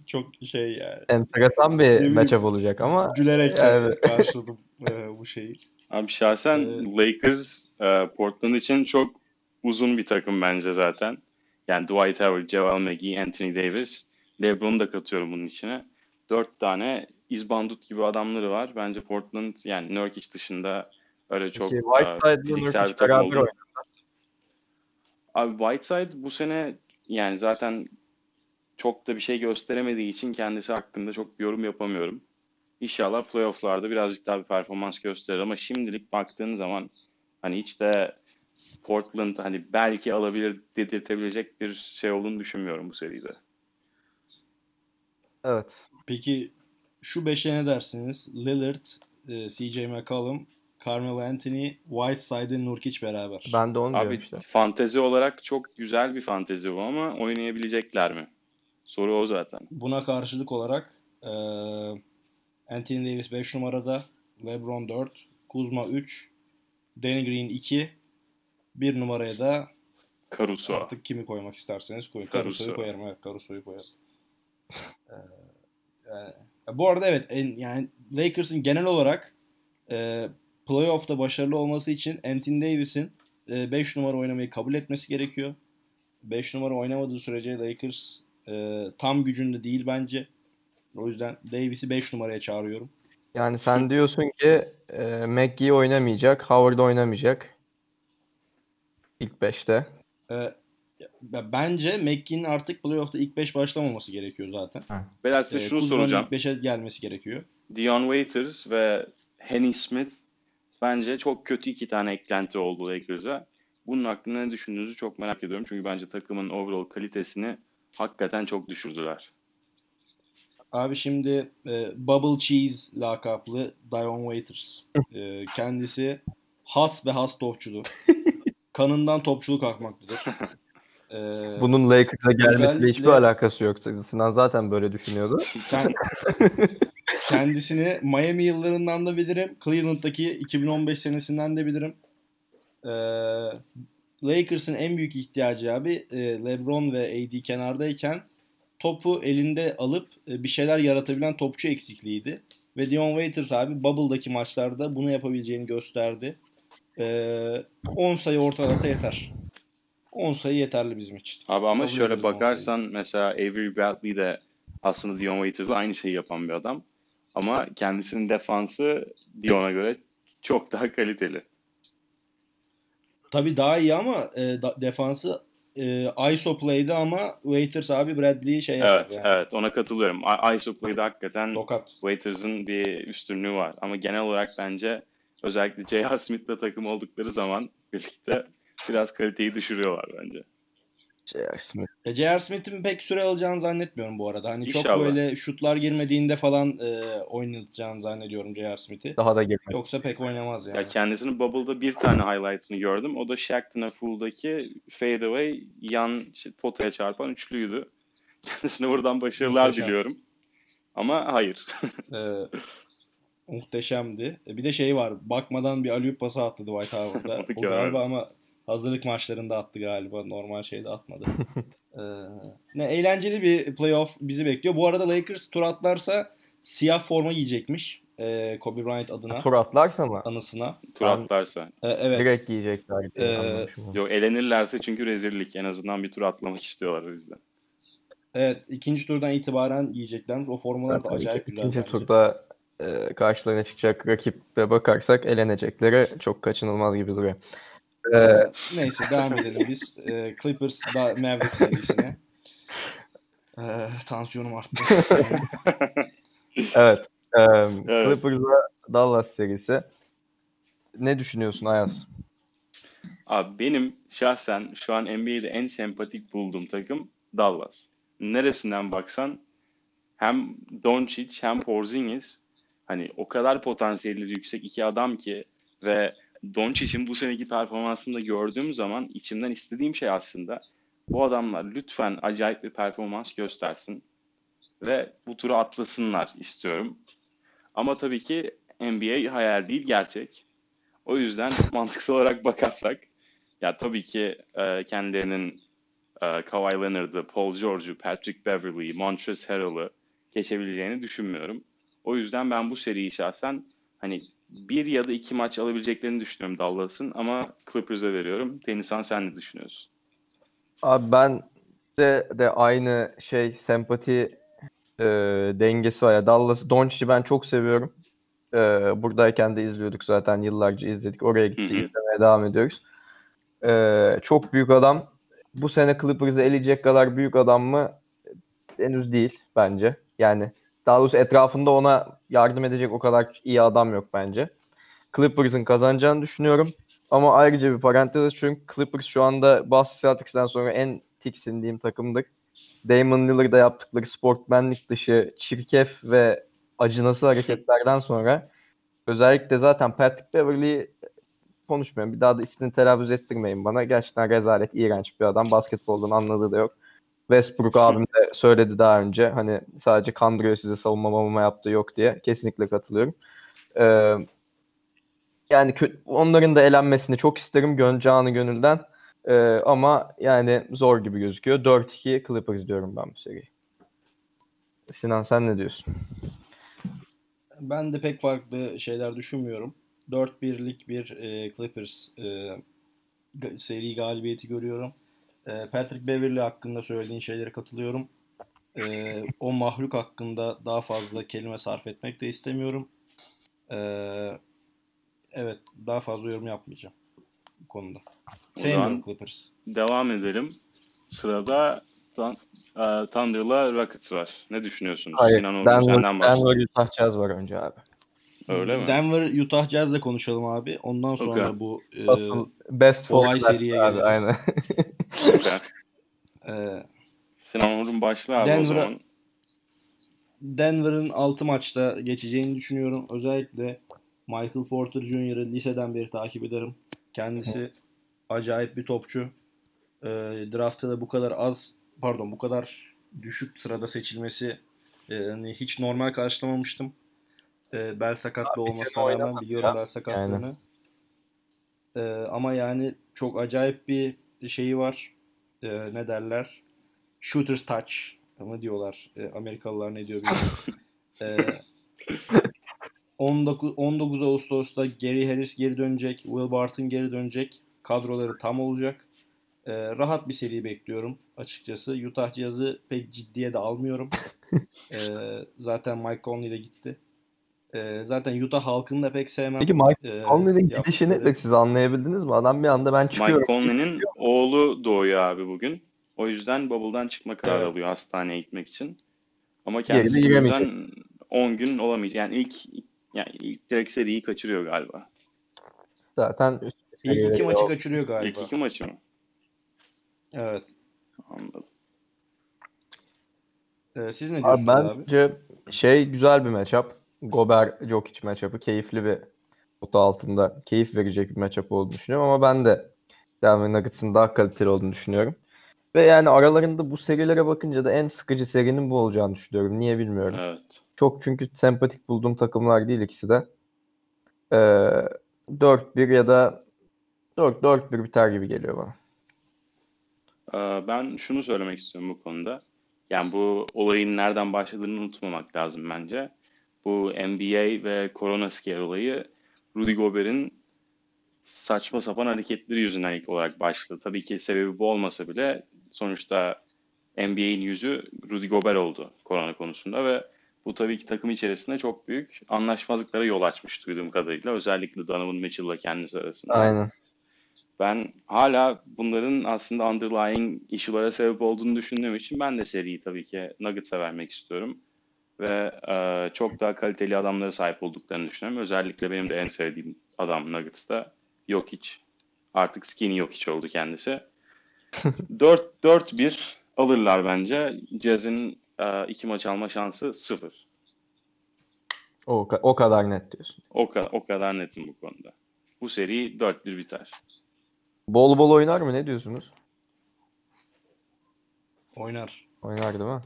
çok şey yani. Enteresan bir matchup olacak ama Gülerek Evet. karşıladım e, bu şeyi. Abi şahsen Ee, Lakers e, Portland için çok uzun bir takım bence zaten. Yani Dwight Howard, JaVale McGee, Anthony Davis, LeBron'u da katıyorum bunun içine. dört tane izbandut gibi adamları var. Bence Portland yani Nurkic dışında öyle çok Peki, e, Whiteside'la fiziksel bir takım oynadılar. Abi Whiteside bu sene yani zaten çok da bir şey gösteremediği için kendisi hakkında çok yorum yapamıyorum. İnşallah playofflarda birazcık daha bir performans gösterir ama şimdilik baktığın zaman hani hiç de Portland hani belki alabilir dedirtebilecek bir şey olduğunu düşünmüyorum bu seride. Evet. Peki şu beşe ne dersiniz? Lillard, e, CJ McCollum, Carmelo Anthony, Whiteside ve Nurkic beraber. Ben de onu diyorum Abi işte. fantezi olarak çok güzel bir fantezi bu ama oynayabilecekler mi? Soru o zaten. Buna karşılık olarak e, Anthony Davis 5 numarada, LeBron 4, Kuzma 3, Danny Green 2, 1 numaraya da Caruso. artık kimi koymak isterseniz koyun. Caruso. Caruso'yu koyarım. Evet, Caruso'yu koyarım. Ee, yani, bu arada evet en, yani Lakers'ın genel olarak e, playoff'ta başarılı olması için Anthony Davis'in 5 numara oynamayı kabul etmesi gerekiyor. 5 numara oynamadığı sürece Lakers e, tam gücünde değil bence. O yüzden Davis'i 5 numaraya çağırıyorum. Yani sen diyorsun ki e, McGee oynamayacak, Howard oynamayacak. İlk 5'te. E, bence McGee'nin artık playoff'ta ilk 5 başlamaması gerekiyor zaten. Beyler size E, şunu Kuzma'nın soracağım. ilk 5'e gelmesi gerekiyor. Dion Waiters ve Henny Smith bence çok kötü iki tane eklenti oldu Lakers'a. Bunun hakkında ne düşündüğünüzü çok merak ediyorum. Çünkü bence takımın overall kalitesini hakikaten çok düşürdüler. Abi şimdi e, Bubble Cheese lakaplı Dion Waiters. E, kendisi has ve has topçudur. Kanından topçuluk akmaktadır. E, Bunun Lakers'a gelmesiyle hiçbir alakası yok. Sinan zaten böyle düşünüyordu. kend- kendisini Miami yıllarından da bilirim. Cleveland'daki 2015 senesinden de bilirim. E, Lakers'ın en büyük ihtiyacı abi e, LeBron ve AD kenardayken topu elinde alıp e, bir şeyler yaratabilen topçu eksikliğiydi. Ve Dion Waiters abi Bubble'daki maçlarda bunu yapabileceğini gösterdi. E, 10 sayı ortalasa yeter. 10 sayı yeterli bizim için. Abi ama Kabul şöyle bakarsan mesela Avery Bradley de aslında Dion Waiters'la aynı şeyi yapan bir adam. Ama kendisinin defansı Dion'a göre çok daha kaliteli. Tabii daha iyi ama e, da- defansı e, ISO play'di ama Waiters abi Bradley'i şey yapar Evet, yani. evet ona katılıyorum. I- ISO play'de hakikaten Tokat. Waiters'ın bir üstünlüğü var. Ama genel olarak bence özellikle J.R. Smith'le takım oldukları zaman birlikte biraz kaliteyi düşürüyorlar bence. J.R. Smith. E, J.R. Smith'in pek süre alacağını zannetmiyorum bu arada. Hani çok İnşallah. böyle şutlar girmediğinde falan e, oynatacağını zannediyorum J.R. Smith'i. Daha da girmedi. Yoksa pek oynamaz yani. Ya kendisinin Bubble'da bir tane highlight'ını gördüm. O da Shaqtin' a Fool'daki fadeaway yan şey, potaya çarpan üçlüydü. Kendisine buradan başarılar Muhteşem. diliyorum. Ama hayır. E, muhteşemdi. E, bir de şey var. Bakmadan bir alley pası attı Dwight Howard'a. o galiba ama hazırlık maçlarında attı galiba. Normal şeyde atmadı. E, ne eğlenceli bir playoff bizi bekliyor. Bu arada Lakers tur atlarsa siyah forma giyecekmiş. E, Kobe Bryant adına. Tur atlarsa mı? Anısına. Tur atlarsa. E, evet. Direkt giyecekler. diye Ee. Yok elenirlerse çünkü rezillik. En azından bir tur atlamak istiyorlar o yüzden. Evet. ikinci turdan itibaren giyeceklermiş. O formalar da Zaten acayip iki- güzel ikinci bence. turda e, karşılarına çıkacak rakibe bakarsak elenecekleri çok kaçınılmaz gibi duruyor. Ee, neyse devam edelim biz. Ee, Clippers da Mavericks serisine. Ee, tansiyonum arttı. evet. e, Evet. Clippers'la Dallas serisi. Ne düşünüyorsun Ayaz? Abi benim şahsen şu an NBA'de en sempatik bulduğum takım Dallas. Neresinden baksan hem Doncic hem Porzingis hani o kadar potansiyelleri yüksek iki adam ki ve Doncic'in bu seneki performansını da gördüğüm zaman içimden istediğim şey aslında bu adamlar lütfen acayip bir performans göstersin ve bu turu atlasınlar istiyorum. Ama tabii ki NBA hayal değil gerçek. O yüzden mantıksal olarak bakarsak ya tabii ki e, kendilerinin e, Kawhi Leonard'ı, Paul George'u, Patrick Beverley'i, Montrezl Harrell'ı geçebileceğini düşünmüyorum. O yüzden ben bu seriyi şahsen hani bir ya da iki maç alabileceklerini düşünüyorum Dallas'ın ama Clippers'a veriyorum. Denizhan sen ne düşünüyorsun? Abi ben de, de aynı şey sempati e, dengesi var. Ya Dallas Doncic'i ben çok seviyorum. E, buradayken de izliyorduk zaten yıllarca izledik. Oraya gitti Hı hı. izlemeye devam ediyoruz. E, çok büyük adam. Bu sene Clippers'ı eleyecek kadar büyük adam mı? Henüz değil bence. Yani daha doğrusu etrafında ona yardım edecek o kadar iyi adam yok bence. Clippers'ın kazanacağını düşünüyorum. Ama ayrıca bir parantez açıyorum. Clippers şu anda Boston Celtics'ten sonra en tiksindiğim takımdır. Damon Lillard'a yaptıkları sportmenlik dışı çirkef ve acınası hareketlerden sonra özellikle zaten Patrick Beverley konuşmuyorum. Bir daha da ismini telaffuz ettirmeyin bana. Gerçekten rezalet, iğrenç bir adam. Basketboldan anladığı da yok. Westbrook abim de söyledi daha önce. Hani sadece kandırıyor sizi savunma mamama yaptığı yok diye. Kesinlikle katılıyorum. Ee, yani onların da elenmesini çok isterim gön canı gönülden. Ee, ama yani zor gibi gözüküyor. 4-2 Clippers diyorum ben bu seriyi. Sinan sen ne diyorsun? Ben de pek farklı şeyler düşünmüyorum. 4-1'lik bir e, Clippers e, seri galibiyeti görüyorum. E, Patrick Beverley hakkında söylediğin şeylere katılıyorum. E, o mahluk hakkında daha fazla kelime sarf etmek de istemiyorum. E, evet, daha fazla yorum yapmayacağım bu konuda. Sevmiyorum Clippers. Devam edelim. Sırada Tan e, Thunder'la Rockets var. Ne düşünüyorsunuz? Hayır, Sinan Oğlum Denver, senden başlayalım. Denver Utah Jazz var önce abi. Öyle mi? Denver Utah Jazz'le konuşalım abi. Ondan sonra Okey. bu e, best for olay seriye geliriz. aynen. Okey. e, Sinan Oğlum başla abi o Denver'a- zaman. Denver'ın 6 maçta geçeceğini düşünüyorum. Özellikle Michael Porter Jr.'ı liseden beri takip ederim. Kendisi acayip bir topçu. Ee, draftta da bu kadar az, pardon bu kadar düşük sırada seçilmesi e, hani hiç normal karşılamamıştım. Ee, bel sakatlı olmasına sene rağmen biliyorum ya. bel sakatlığını. Ee, ama yani çok acayip bir şeyi var. Ee, ne derler? Shooter's touch mı diyorlar. Ee, Amerikalılar ne diyor bilmiyorum. Ee, 19, 19 Ağustos'ta Gary Harris geri dönecek. Will Barton geri dönecek. Kadroları tam olacak. Ee, rahat bir seri bekliyorum açıkçası. Utah Jazz'ı pek ciddiye de almıyorum. Ee, zaten Mike Conley de gitti. Ee, zaten Utah halkını da pek sevmem. Peki Mike Ee, Conley'nin gidişini de siz anlayabildiniz mi? Adam bir anda ben çıkıyorum. Mike Conley'nin oğlu doğuyor abi bugün. O yüzden bubble'dan çıkma kararı Evet. alıyor hastaneye gitmek için. Ama kendisi bu yüzden 10 gün olamayacak. Yani ilk yani ilk direkt seriyi kaçırıyor galiba. Zaten İlk iki maçı o. kaçırıyor galiba. İlk iki maçı mı? Evet. Anladım. Ee, siz ne Abi diyorsunuz abi? bence şey güzel bir matchup. Gober Jokic matchup'ı keyifli bir kutu altında keyif verecek bir matchup olduğunu düşünüyorum ama ben de Denver Nuggets'ın daha kaliteli olduğunu düşünüyorum. Ve yani aralarında bu serilere bakınca da en sıkıcı serinin bu olacağını düşünüyorum. Niye bilmiyorum. Evet. Çok çünkü sempatik bulduğum takımlar değil ikisi de. Ee, 4-1 ya da 4-4-1 biter gibi geliyor bana. Ee, Ben şunu söylemek istiyorum bu konuda. Yani bu olayın nereden başladığını unutmamak lazım bence. Bu NBA ve korona scare olayı Rudy Gobert'in saçma sapan hareketleri yüzünden ilk olarak başladı. Tabii ki sebebi bu olmasa bile sonuçta NBA'in yüzü Rudy Gobert oldu korona konusunda ve bu tabii ki takım içerisinde çok büyük anlaşmazlıklara yol açmış duyduğum kadarıyla. Özellikle Donovan Mitchell'la kendisi arasında. Aynen. Ben hala bunların aslında underlying issue'lara sebep olduğunu düşündüğüm için ben de seriyi tabii ki Nuggets'a vermek istiyorum. Ve e, çok daha kaliteli adamlara sahip olduklarını düşünüyorum. Özellikle benim de en sevdiğim adam Nuggets'ta Jokic. Artık skinny Jokic oldu kendisi. 4-4-1 alırlar bence. Jazz'in e, iki maç alma şansı sıfır. O, o kadar net diyorsun. O, ka- o kadar netim bu konuda. Bu seri 4-1 biter. Bol bol oynar mı? Ne diyorsunuz? Oynar. Oynar değil mi?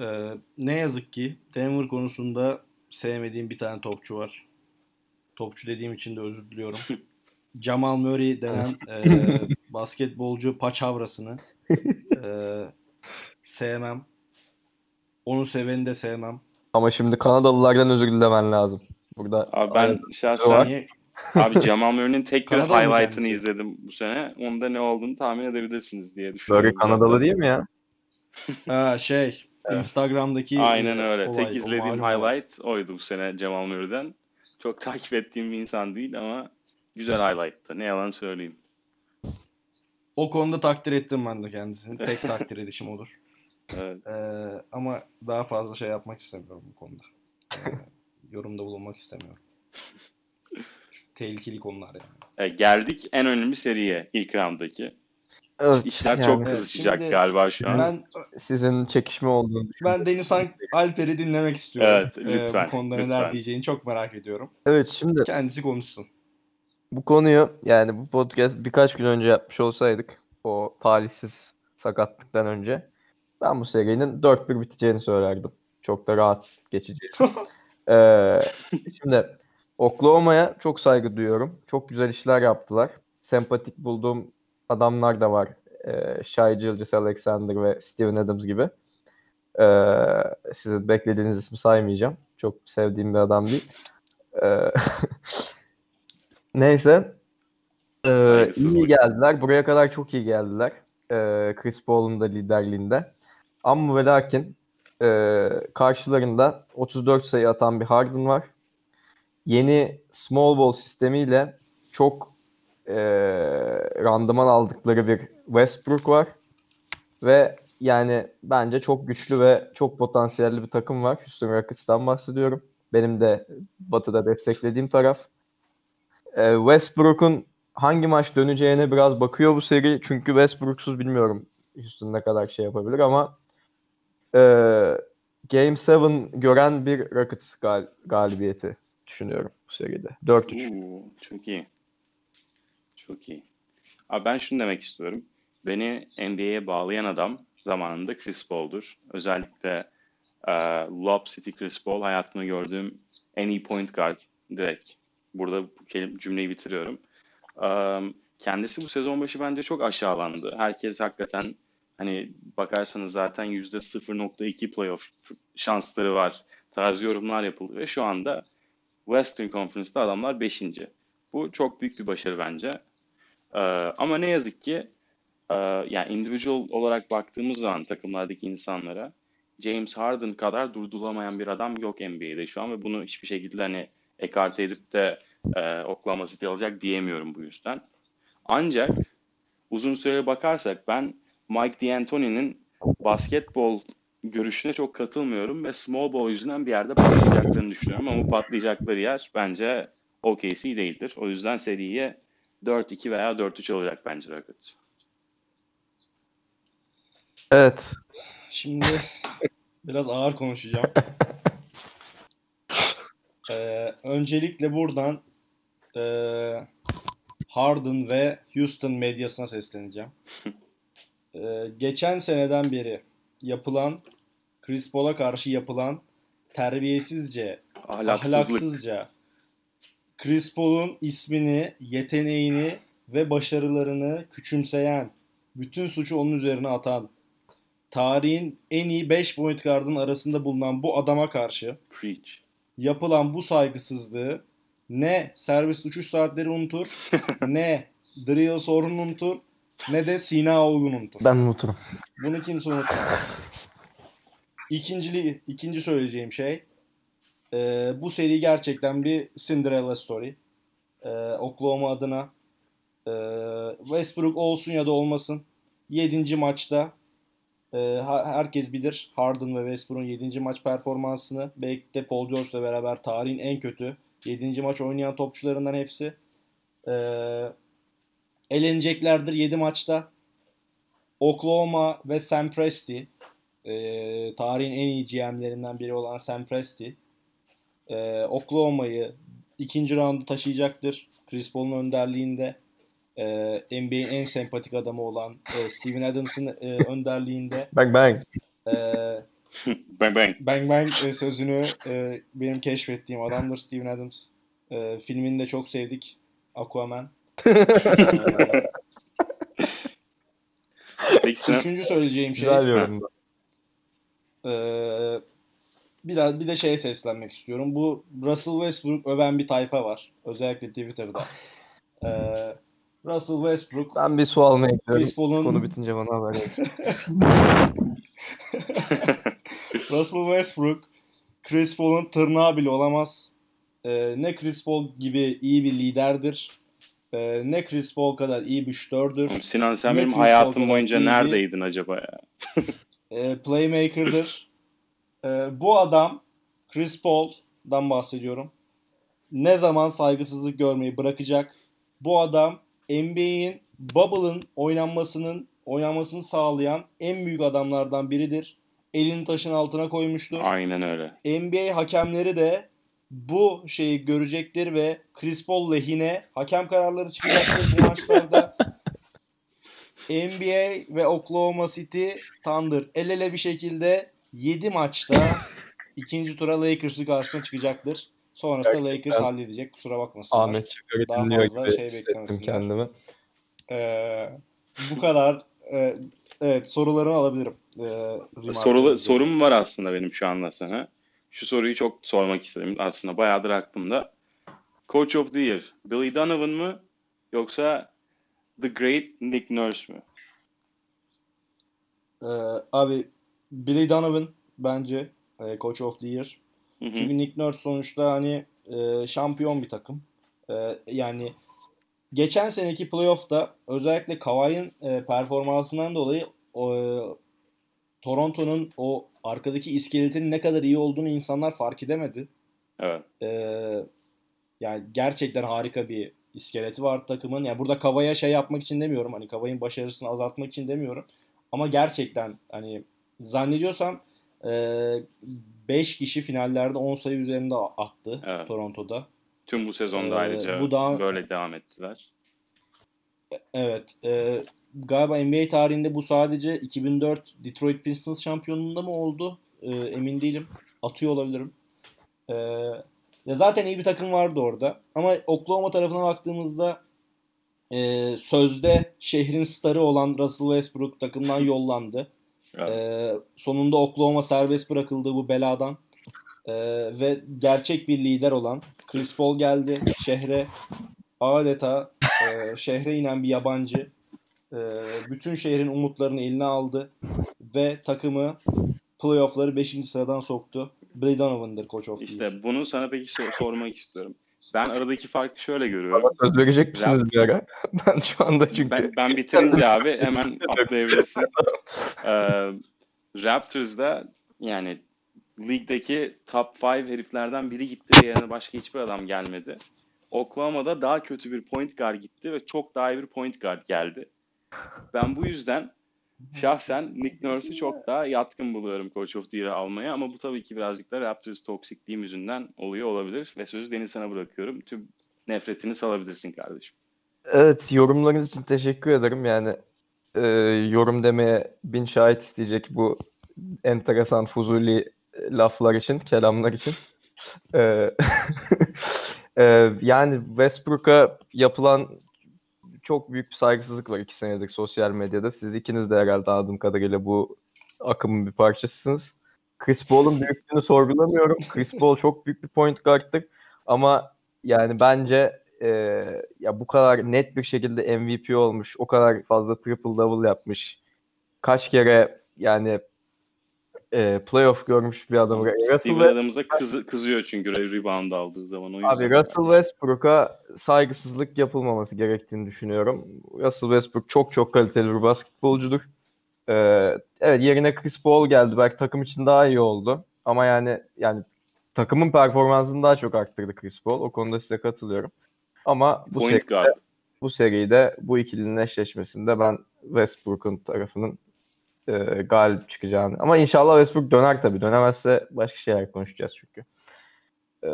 Ee, ne yazık ki Denver konusunda sevmediğim bir tane topçu var. Topçu dediğim için de özür diliyorum. Jamal Murray denen e, basketbolcu paçavrasını e, sevmem. Onu seveni de sevmem. Ama şimdi Kanadalılardan özür dilemen lazım. Burada Abi ben şahsen Niye? Abi Jamal Murray'nin tek bir Kanadalı mı highlight'ını kendisi? izledim bu sene. Onda ne olduğunu tahmin edebilirsiniz diye düşünüyorum. Böyle Kanadalı değil mi ya? Ha, şey Instagram'daki Aynen öyle. olay, Tek izlediğim malum olay. highlight oydu bu sene Cemal Murray'den. Çok takip ettiğim bir insan değil ama güzel highlight'tı. Ne yalan söyleyeyim. O konuda takdir ettim ben de kendisini. Tek takdir edişim olur. Evet. Ee, ama daha fazla şey yapmak istemiyorum bu konuda. Ee, yorumda bulunmak istemiyorum. Çünkü tehlikeli konular yani. E, geldik en önemli seriye ilk rounddaki. Evet, İşler yani çok kızışacak şimdi galiba şu an. Ben sizin çekişme olduğunu düşünüyorum. ben Deniz Alper'i dinlemek istiyorum. Evet, Ee, lütfen, bu konuda lütfen. neler diyeceğini çok merak ediyorum. Evet şimdi Kendisi konuşsun. Bu konuyu yani bu podcast birkaç gün önce yapmış olsaydık o talihsiz sakatlıktan önce ben bu serinin 4-1 biteceğini söylerdim. Çok da rahat geçeceğini. Ee, şimdi Oklahoma'ya çok saygı duyuyorum. Çok güzel işler yaptılar. Sempatik bulduğum adamlar da var. Ee, Shai Gilgeous-Alexander ve Steven Adams gibi. Ee, sizin beklediğiniz ismi saymayacağım. Çok sevdiğim bir adam değil. Ee, neyse. Ee, iyi geldiler. Buraya kadar çok iyi geldiler. Ee, Chris Paul'un da liderliğinde. Ama ve lakin e, karşılarında 34 sayı atan bir Harden var. Yeni small ball sistemiyle çok e, randıman aldıkları bir Westbrook var. Ve yani bence çok güçlü ve çok potansiyelli bir takım var. Houston Rockets'tan bahsediyorum. Benim de Batı'da desteklediğim taraf. E, Westbrook'un hangi maç döneceğine biraz bakıyor bu seri. Çünkü Westbrook'suz bilmiyorum Houston ne kadar şey yapabilir ama e, Game 7 gören bir Rockets gal- galibiyeti düşünüyorum bu seride. 4-3. Oo, çok iyi. Çok iyi. Abi ben şunu demek istiyorum. Beni NBA'ye bağlayan adam zamanında Chris Paul'dur. Özellikle e, Lob City Chris Paul hayatımda gördüğüm en iyi point guard direkt. Burada cümleyi bitiriyorum. Um, kendisi bu sezon başı bence çok aşağılandı. Herkes hakikaten hani bakarsanız zaten %0.2 playoff şansları var. Tarzı yorumlar yapıldı ve şu anda Western Conference'da adamlar 5. Bu çok büyük bir başarı bence. Ee, ama ne yazık ki e, yani individual olarak baktığımız zaman takımlardaki insanlara James Harden kadar durdurulamayan bir adam yok NBA'de şu an ve bunu hiçbir şekilde hani ekarte edip de e, Oklahoma City alacak diyemiyorum bu yüzden. Ancak uzun süreli bakarsak ben Mike D'Antoni'nin basketbol görüşüne çok katılmıyorum ve small ball yüzünden bir yerde patlayacaklarını düşünüyorum ama bu patlayacakları yer bence OKC değildir. O yüzden seriye 4-2 veya 4-3 olacak bence Rockets. Evet. Şimdi biraz ağır konuşacağım. Ee, öncelikle buradan e, Harden ve Houston medyasına sesleneceğim. Ee, geçen seneden beri yapılan Chris Paul'a karşı yapılan terbiyesizce, ahlaksızca Chris Paul'un ismini, yeteneğini ve başarılarını küçümseyen, bütün suçu onun üzerine atan, tarihin en iyi 5 point guard'ın arasında bulunan bu adama karşı Preach. Yapılan bu saygısızlığı ne servis uçuş saatleri unutur, ne drill sorunu unutur, ne de Sina Olgun unutur. Ben unuturum. Bunu kimse unutmaz. İkincili, ikinci söyleyeceğim şey, e, bu seri gerçekten bir Cinderella story. E, Oklahoma adına e, Westbrook olsun ya da olmasın. 7. maçta herkes bilir Harden ve Westbrook'un 7. maç performansını. Belki de Paul George'la beraber tarihin en kötü 7. maç oynayan topçularından hepsi. E, eleneceklerdir 7 maçta. Oklahoma ve Sam Presti e, tarihin en iyi GM'lerinden biri olan Sam Presti Oklahoma'yı ikinci roundu taşıyacaktır. Chris Paul'un önderliğinde e, NBA'in en sempatik adamı olan e, Steven Adams'ın e, önderliğinde Bang bang. e, Bang bang. Bang Bang e, sözünü e, benim keşfettiğim adamdır Steven Adams. E, filmini de çok sevdik. Aquaman. E, Peki üçüncü söyleyeceğim şey Güzel yorum. Ee, biraz bir de şeye seslenmek istiyorum. Bu Russell Westbrook öven bir tayfa var. Özellikle Twitter'da. Ee, Russell Westbrook Ben bir su almaya gidiyorum. Chris Paul'un- Konu bitince bana haber et. Russell Westbrook Chris Paul'un tırnağı bile olamaz. Ee, ne Chris Paul gibi iyi bir liderdir. Ee, ne Chris Paul kadar iyi bir şutördür. Oğlum Sinan sen Ne benim Chris hayatım boyunca bir- neredeydin acaba ya? Ee, playmaker'dır. Ee, bu adam Chris Paul'dan bahsediyorum. Ne zaman saygısızlık görmeyi bırakacak? Bu adam NBA'in Bubble'ın oynanmasının oynanmasını sağlayan en büyük adamlardan biridir. Elini taşın altına koymuştur. Aynen öyle. NBA hakemleri de bu şeyi görecektir ve Chris Paul lehine hakem kararları çıkacaktır bu maçlarda. NBA ve Oklahoma City Thunder el ele bir şekilde 7 maçta ikinci tura Lakers'ı karşısına çıkacaktır. Sonrasında Lakers halledecek. Kusura bakmasınlar. Ahmet Çakar'ı Daha dinliyor fazla gibi şey beklemesinler. kendimi. Ee, bu kadar. Ee, evet sorularını alabilirim. Ee, Sorulu, sorum var aslında benim şu anda sana. Şu soruyu çok sormak istedim aslında bayağıdır aklımda. Coach of the Year, Billy Donovan mı yoksa The Great Nick Nurse mü? Ee, abi Billy Donovan bence e, Coach of the Year. Hı hı. Çünkü Nick Nurse sonuçta hani e, şampiyon bir takım. E, yani geçen seneki playoff'ta özellikle Kawhi'nin e, performansından dolayı o, e, Toronto'nun o arkadaki iskeletin ne kadar iyi olduğunu insanlar fark edemedi. Evet. E, yani gerçekten harika bir iskeleti var takımın. Yani burada Kava'ya şey yapmak için demiyorum. Hani Kava'nın başarısını azaltmak için demiyorum. Ama gerçekten hani zannediyorsam 5 kişi finallerde 10 sayı üzerinde attı Evet. Toronto'da. Tüm bu sezonda Ee, ayrıca bu da- böyle devam ettiler. Evet. e, galiba NBA tarihinde bu sadece 2004 Detroit Pistons şampiyonluğunda mı oldu? E, emin değilim. Atıyor olabilirim. E, ya zaten iyi bir takım vardı orada. Ama Oklahoma tarafına baktığımızda e, sözde şehrin starı olan Russell Westbrook takımdan yollandı. Evet. E, sonunda Oklahoma serbest bırakıldı bu beladan. E, ve gerçek bir lider olan Chris Paul geldi şehre. Adeta e, şehre inen bir yabancı. E, bütün şehrin umutlarını eline aldı. Ve takımı playoff'ları 5. sıradan soktu. Billy Donovan'dır Coach of. İşte bunu sana peki sor- sormak istiyorum. Ben aradaki farkı şöyle görüyorum. Söz verecek misiniz bir ara? Ben şu anda çünkü Ben, ben bitirince abi hemen atlayabilirsin. Ee, Raptors'da yani ligdeki top 5 heriflerden biri gitti yerine başka hiçbir adam gelmedi. Oklahoma'da daha kötü bir point guard gitti ve çok daha iyi bir point guard geldi. Ben bu yüzden şahsen Nick Nurse'ü çok daha yatkın buluyorum Coach of the Year'ı almaya ama bu tabii ki birazcık da Raptors toksikliğim yüzünden oluyor olabilir ve sözü Deniz sana bırakıyorum. Tüm nefretini salabilirsin kardeşim. Evet yorumlarınız için teşekkür ederim. Yani e, yorum demeye bin şahit isteyecek bu enteresan fuzuli laflar için, kelamlar için. E, e, yani Westbrook'a yapılan çok büyük bir saygısızlık var iki senedir sosyal medyada. Siz ikiniz de herhalde anladığım kadarıyla bu akımın bir parçasısınız. Chris Paul'un büyüklüğünü sorgulamıyorum. Chris Paul çok büyük bir point guard'tır. Ama yani bence e, ya bu kadar net bir şekilde MVP olmuş, o kadar fazla triple double yapmış, kaç kere yani e, playoff görmüş bir adam. Russell, Steven Adams'a kızı, kızıyor çünkü rebound aldığı zaman. O abi Russell Westbrook'a saygısızlık yapılmaması gerektiğini düşünüyorum. Russell Westbrook çok çok kaliteli bir basketbolcudur. E, evet yerine Chris Paul geldi. Belki takım için daha iyi oldu. Ama yani yani takımın performansını daha çok arttırdı Chris Paul. O konuda size katılıyorum. Ama bu Point seride, guard. bu seride bu ikilinin eşleşmesinde ben Westbrook'un tarafının e, galip çıkacağını. Ama inşallah Westbrook döner tabii. Dönemezse başka şeyler konuşacağız çünkü. E,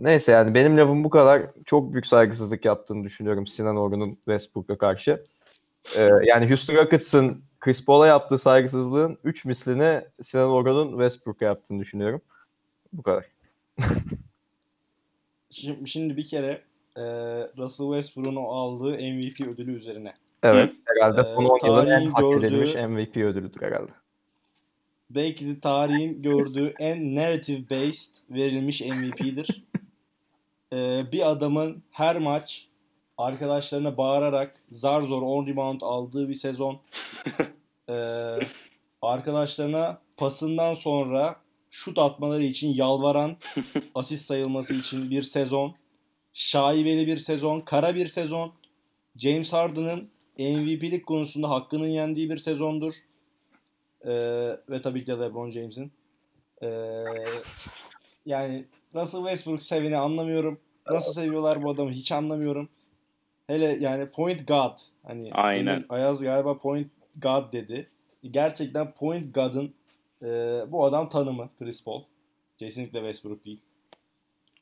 neyse yani benim lafım bu kadar. Çok büyük saygısızlık yaptığını düşünüyorum Sinan Orun'un Westbrook'a karşı. E, yani Houston Rockets'ın Chris Paul'a yaptığı saygısızlığın 3 mislini Sinan Orun'un Westbrook'a yaptığını düşünüyorum. Bu kadar. Şimdi, şimdi bir kere e, Russell Westbrook'un aldığı MVP ödülü üzerine. Evet. Herhalde Ee, son 10 yılın en hak gördüğü- edilmiş MVP ödülüdür herhalde. Belki de tarihin gördüğü en narrative based verilmiş MVP'dir. Ee, bir adamın her maç arkadaşlarına bağırarak zar zor 10 rebound aldığı bir sezon. Ee, arkadaşlarına pasından sonra şut atmaları için yalvaran, asist sayılması için bir sezon, şaibeli bir sezon, kara bir sezon, James Harden'ın MVP'lik konusunda hakkının yendiği bir sezondur. Ee, ve tabii ki de LeBron James'in. Ee, yani Russell Westbrook seveni anlamıyorum. Nasıl seviyorlar bu adamı hiç anlamıyorum. Hele yani point guard. Hani Aynen. Ayaz galiba point guard dedi. Gerçekten point guard'ın e, bu adam tanımı Chris Paul. Kesinlikle Westbrook değil.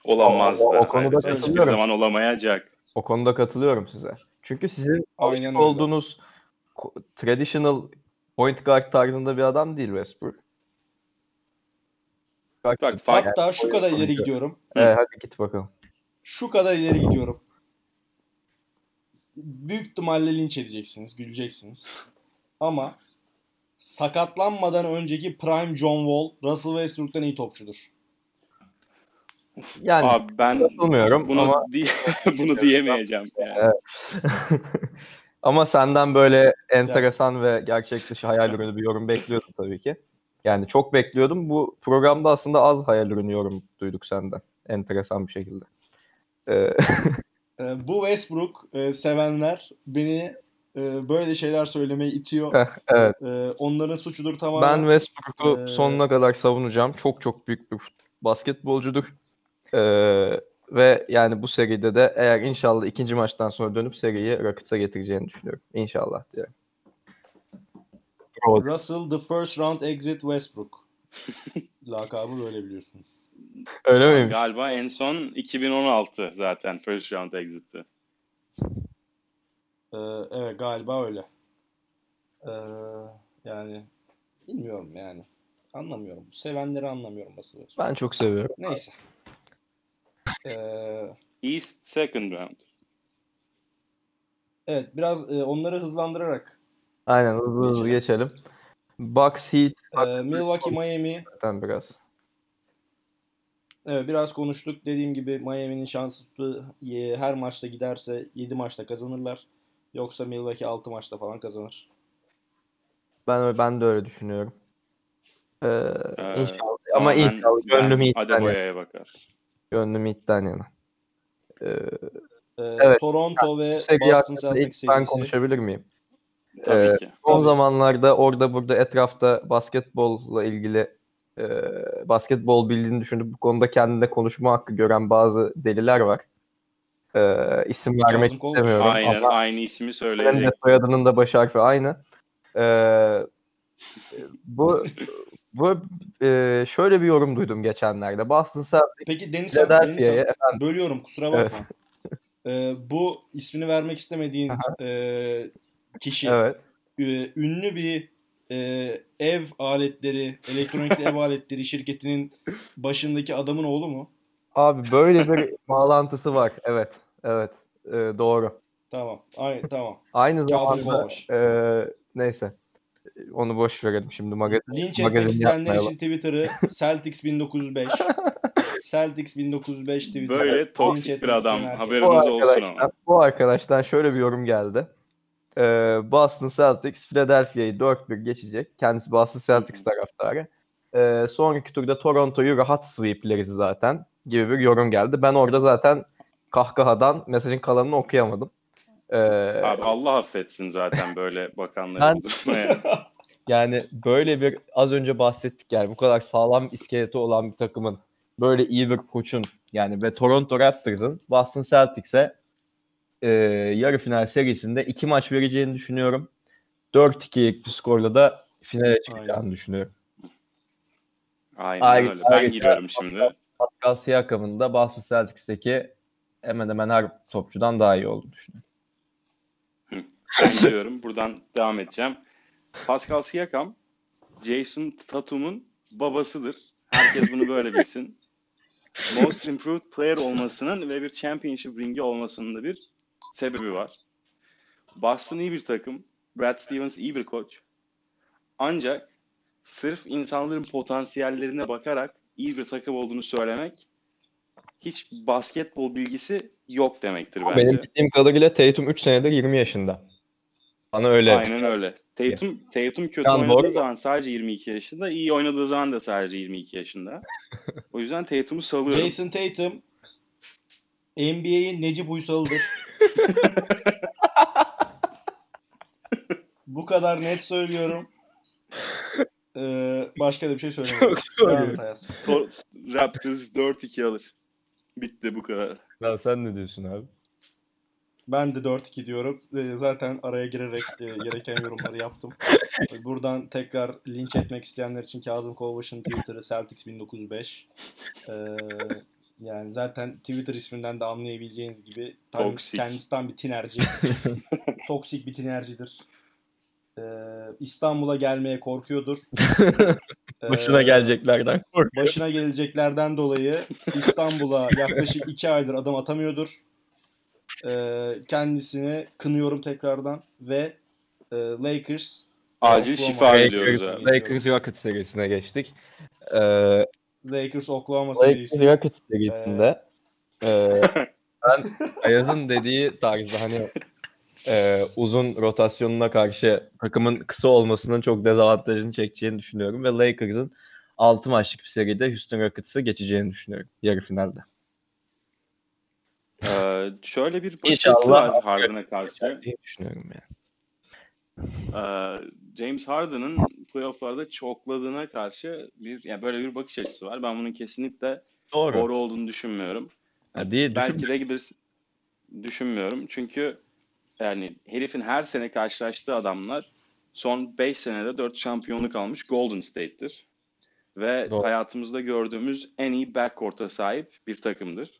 Olamaz O- o- da. o konuda Hiçbir katılıyorum. zaman olamayacak. O konuda katılıyorum size. Çünkü sizin Aynen öyle. olduğunuz ko- traditional point guard tarzında bir adam değil Westbrook. Bak fark Hatta şu kadar ileri gidiyorum. Evet, hadi git bakalım. Şu kadar ileri gidiyorum. Büyük ihtimalle linç edeceksiniz, güleceksiniz. Ama sakatlanmadan önceki Prime John Wall, Russell Westbrook'tan iyi topçudur. Yani Abi ben katılmıyorum bunu ama di- bunu diyemeyeceğim. Yani. ama senden böyle enteresan ve gerçek dışı hayal ürünü bir yorum bekliyordum tabii ki. Yani çok bekliyordum. Bu programda aslında az hayal ürünü yorum duyduk senden. Enteresan bir şekilde. Ee, Ee, bu Westbrook e, sevenler beni e, böyle şeyler söylemeye itiyor. evet. Ee, onların suçudur Ben tamamen. Westbrook'u Ee, sonuna kadar savunacağım. Çok çok büyük bir basketbolcudur. Ee, ve yani bu seride de eğer inşallah ikinci maçtan sonra dönüp seriyi Rockets'a getireceğini düşünüyorum. İnşallah diye. Russell the first round exit Westbrook. Lakabı böyle biliyorsunuz. Öyle miymiş? Galiba en son 2016 zaten first round exit'ti. Ee, evet galiba öyle. Ee, yani bilmiyorum yani. Anlamıyorum. Sevenleri anlamıyorum Westbrook. Ben çok seviyorum. Neyse. Ee, East second round. evet biraz e, onları hızlandırarak Aynen hızlı hızlı Geçelim. geçelim. Bucks Heat e, Milwaukee Miami zaten biraz. evet biraz konuştuk. Dediğim gibi Miami'nin şansı tuttu. Ye- her maçta giderse 7 maçta kazanırlar. Yoksa Milwaukee 6 maçta falan kazanır. Ben ben de öyle düşünüyorum. Ee, Ee, inşallah ama Tamamen inşallah gönlüm ben yana. Adebayo'ya bakar. Gönlüm Heat'ten yana. Ee, Ee, Evet. Toronto ve bu seri Boston Celtics ben konuşabilir miyim? Tabii Ee, ki. Son Tabii. zamanlarda orada burada etrafta basketbolla ilgili e, basketbol bildiğini düşünüp bu konuda kendine konuşma hakkı gören bazı deliler var. E, isim vermek istemiyorum Aynen ama aynı ismi söyleyecek. soyadının da baş harfi aynı. E, bu bu e, şöyle bir yorum duydum geçenlerde. Boston Celtics Peki Deniz abi, Deniz abi, bölüyorum kusura bakma. Ee, bu ismini vermek istemediğin e, kişi evet. e, ünlü bir e, ev aletleri, elektronik ev aletleri şirketinin başındaki adamın oğlu mu? Abi böyle bir bağlantısı var. Evet. Evet. E, doğru. Tamam. Ay, tamam. Aynı zamanda e, neyse. Onu boş verelim şimdi magazin. Linç magazin isteyenler için Twitter'ı Celtics 1905 Celtics 1905 Twitter. Böyle toksik bir adam. herkes. Haberiniz Bu olsun ama. bu arkadaştan şöyle bir yorum geldi. Ee, Boston Celtics Philadelphia'yı 4-1 geçecek. Kendisi Boston Celtics taraftarı. Ee, sonraki turda Toronto'yu rahat sweepleriz zaten gibi bir yorum geldi. Ben orada zaten kahkahadan mesajın kalanını okuyamadım. Ee, Abi Allah affetsin zaten böyle bakanları Ben- yani. Böyle bir az önce bahsettik yani bu kadar sağlam iskeleti olan bir takımın böyle iyi bir koçun yani ve Toronto Raptors'ın Boston Celtics'e e, yarı final serisinde iki maç vereceğini düşünüyorum. 4-2'lik bir skorla da finale çıkacağını Aynen. düşünüyorum. Aynen Ay- öyle. Ben ayrıca- giriyorum şimdi. Pascal Siakam'ın da Boston Celtics'teki hemen hemen her topçudan daha iyi olduğunu düşünüyorum. Ben giriyorum. Buradan devam edeceğim. Pascal Siakam, Jason Tatum'un babasıdır. Herkes bunu böyle bilsin. Most Improved Player olmasının ve bir Championship ringi olmasının da bir sebebi var. Boston iyi bir takım. Brad Stevens iyi bir koç. Ancak sırf insanların potansiyellerine bakarak iyi bir takım olduğunu söylemek hiç basketbol bilgisi yok demektir bence. Benim bildiğim kadarıyla Tatum 3 senedir 20 yaşında. Bana öyle. Aynen öyle. Tatum, Tatum kötü Yani oynadığı doğru. zaman sadece 22 yaşında, iyi oynadığı zaman da sadece 22 yaşında. O yüzden Tatum'u salıyorum. Jason Tatum NBA'in Necip Uysal'ıdır. Bu kadar net söylüyorum. Ee, başka da bir şey söylemiyorum. Çok Devam doğru. et Ayaz. Tor- Raptors 4-2 alır. Bitti bu kadar. Lan sen ne diyorsun abi? Ben de 4-2 diyorum. Zaten araya girerek e, gereken yorumları yaptım. Ee, Buradan tekrar linç etmek isteyenler için Kazım Kolbaş'ın Twitter'ı Celtics 1905. Ee, yani zaten Twitter isminden de anlayabileceğiniz gibi tam, Toksik. kendisi tam bir tinerci. Toksik bir tinercidir. Ee, İstanbul'a gelmeye korkuyordur. Ee, Başına geleceklerden kork. başına geleceklerden dolayı İstanbul'a yaklaşık iki aydır adım atamıyordur. Ee, kendisini kınıyorum tekrardan ve e, Lakers Acil şifa Lakers- diliyoruz Lakers- abi. Lakers Rockets serisine geçtik. Ee, Lakers Oklahoma Lakers serisi. Rockets serisinde e, ben Ayaz'ın dediği tarzda hani e, uzun rotasyonuna karşı takımın kısa olmasının çok dezavantajını çekeceğini düşünüyorum ve Lakers'ın 6 maçlık bir seride Houston Rockets'ı geçeceğini düşünüyorum yarı finalde. Ee, şöyle bir bakış İnşallah. açısı var Harden'a karşı. diye düşünüyorum yani. Ee, James Harden'ın playoff'larda çokladığına karşı bir yani böyle bir bakış açısı var. Ben bunun kesinlikle Doğru. doğru olduğunu düşünmüyorum. Ha, değil, Belki düşün- regular düşünmüyorum. Çünkü yani herifin her sene karşılaştığı adamlar son 5 senede 4 şampiyonluk almış Golden State'tir. Ve Doğru. hayatımızda gördüğümüz en iyi backcourt'a sahip bir takımdır.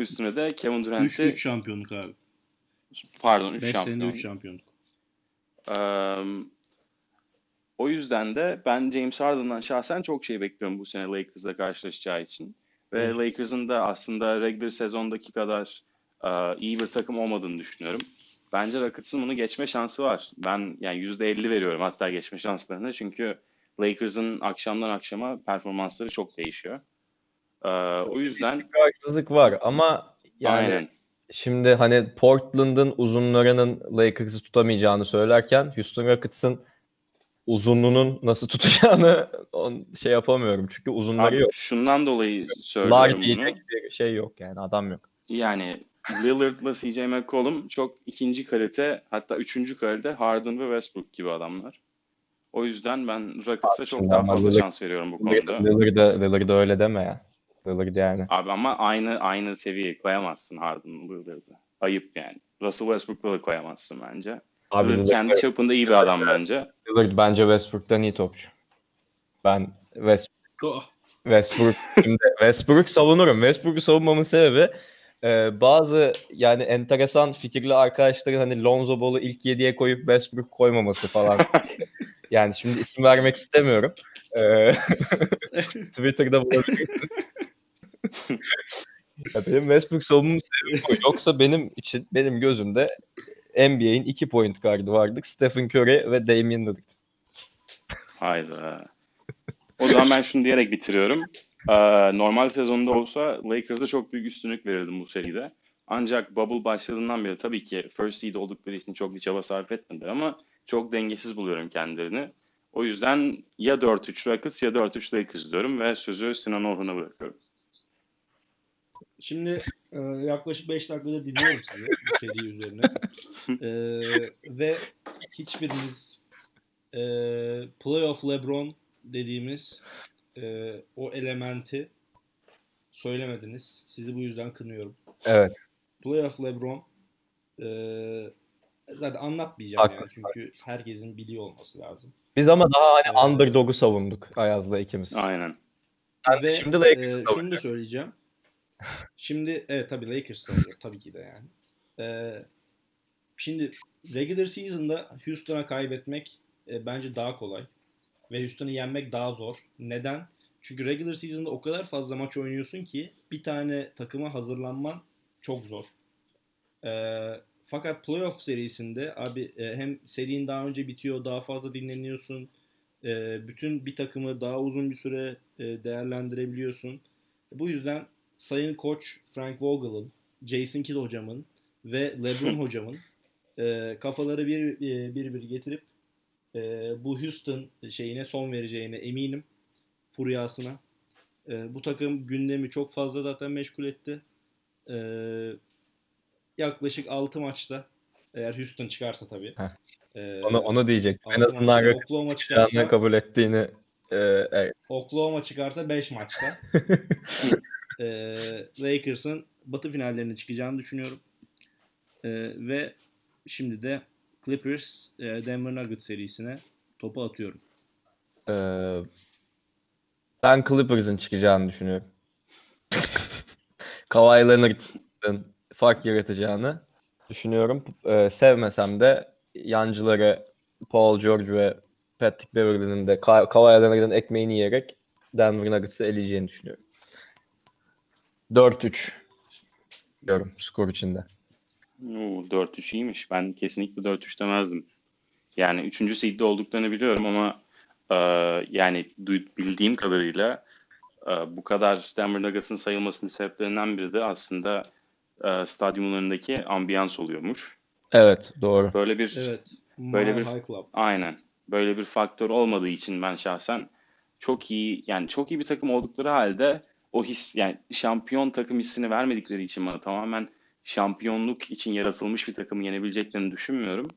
Üstüne de Kevin 3 Durant'i 3 şampiyonluk abi. pardon 3 5 senede şampiyon. 3 şampiyonluk. Eee, o yüzden de ben James Harden'dan şahsen çok şey bekliyorum bu sene Lakers'la karşılaşacağı için. Ve Evet. Lakers'ın da aslında regular sezondaki kadar eee, iyi bir takım olmadığını düşünüyorum. Bence Rockets'ın bunu geçme şansı var. Ben yani %50 veriyorum hatta geçme şanslarını. Çünkü Lakers'ın akşamdan akşama performansları çok değişiyor. Eee, o yüzden haksızlık var ama yani aynen. şimdi hani Portland'ın uzunlarının Lakers'ı tutamayacağını söylerken Houston Rockets'ın uzunluğunun nasıl tutacağını şey yapamıyorum. Çünkü uzunları Abi, yok. şundan dolayı Lar söylüyorum bunu. diyecek bir şey yok yani adam yok. Yani Lillard'la CJ McCollum çok ikinci kalite hatta üçüncü kalite Harden ve Westbrook gibi adamlar. O yüzden ben Rockets'a çok daha fazla Lillard- şans veriyorum bu konuda. Lillard'ı Lillard'ı öyle deme ya. Lillard yani. Abi ama aynı aynı seviyeye koyamazsın Harden'la Lillard'ı. Ayıp yani. Russell Westbrook'la da koyamazsın bence. Abi Lillard Lillard, kendi çapında iyi bir adam bence. Lillard bence Westbrook'tan iyi topçu. Ben West, Oh. Westbrook şimdi Westbrook savunurum. Westbrook'u savunmamın sebebi e, bazı yani enteresan fikirli arkadaşların hani Lonzo Ball'u ilk 7'ye koyup Westbrook koymaması falan. yani şimdi isim vermek istemiyorum. E, Twitter'da bulabilirsiniz. Ya benim Westbrook savunmamın sebebi bu. Yoksa benim için benim gözümde NBA'in iki point guard'ı vardı. Stephen Curry ve Damian Lillard. Hayda. O zaman ben şunu diyerek bitiriyorum. Ee, normal sezonda olsa Lakers'a çok büyük üstünlük verirdim bu seride. Ancak bubble başladığından beri tabii ki first seed oldukları için çok bir çaba sarf etmediler ama çok dengesiz buluyorum kendilerini. O yüzden ya 4-3 Rockets ya 4-3 Lakers diyorum ve sözü Sinan Orhun'a bırakıyorum. Şimdi e, yaklaşık 5 dakikada dinliyorum sizi bu seri üzerine. E, ve hiçbiriniz e, Playoff LeBron dediğimiz e, o elementi söylemediniz. Sizi bu yüzden kınıyorum. Evet. Playoff LeBron e, zaten anlatmayacağım yani Haklısın, çünkü herkesin biliyor olması lazım. Biz ama daha hani Evet. underdog'u savunduk Ayaz'la ikimiz. Aynen. De Ve şimdi Lakers'ı e, şunu da söyleyeceğim. Şimdi evet tabii Lakers savunuyor tabii ki de yani. E, şimdi regular season'da Houston'a kaybetmek e, bence daha kolay. Ve Houston'ı yenmek daha zor. Neden? Çünkü regular season'da o kadar fazla maç oynuyorsun ki bir tane takıma hazırlanman çok zor. E, fakat playoff serisinde abi e, hem serinin daha önce bitiyor, daha fazla dinleniyorsun. E, bütün bir takımı daha uzun bir süre e, değerlendirebiliyorsun. Bu yüzden Sayın Koç Frank Vogel'ın, Jason Kidd hocamın ve LeBron hocamın e, kafaları bir, e, bir bir getirip e, bu Houston şeyine son vereceğine eminim. Furyasına. E, bu takım gündemi çok fazla zaten meşgul etti. E, yaklaşık 6 maçta eğer Houston çıkarsa tabii. Heh. E, Onu, onu diyecektim. En azından Oklahoma çıkarsa kabul ettiğini e, evet. Oklahoma çıkarsa 5 maçta. e, Lakers'ın batı finallerine çıkacağını düşünüyorum. E, ve şimdi de Clippers e, Denver Nuggets serisine topu atıyorum. e, ben Clippers'ın çıkacağını düşünüyorum. Kawhi Leonard'ın fark yaratacağını düşünüyorum. E, sevmesem de yancıları Paul George ve Patrick Beverly'nin de Ka- Kawhi Leonard'ın ekmeğini yiyerek Denver Nuggets'ı eleyeceğini düşünüyorum. 4-3 diyorum skor içinde. Oo, 4-3 iyiymiş. Ben kesinlikle 4-3 demezdim. Yani 3. seedde olduklarını biliyorum ama e, yani bildiğim kadarıyla e, bu kadar Denver Nuggets'ın sayılmasının sebeplerinden biri de aslında e, stadyumlarındaki ambiyans oluyormuş. Evet doğru. Böyle bir Evet. Böyle bir- Club. aynen böyle bir faktör olmadığı için ben şahsen çok iyi yani çok iyi bir takım oldukları halde o his yani şampiyon takım hissini vermedikleri için bana tamamen şampiyonluk için yaratılmış bir takımı yenebileceklerini düşünmüyorum.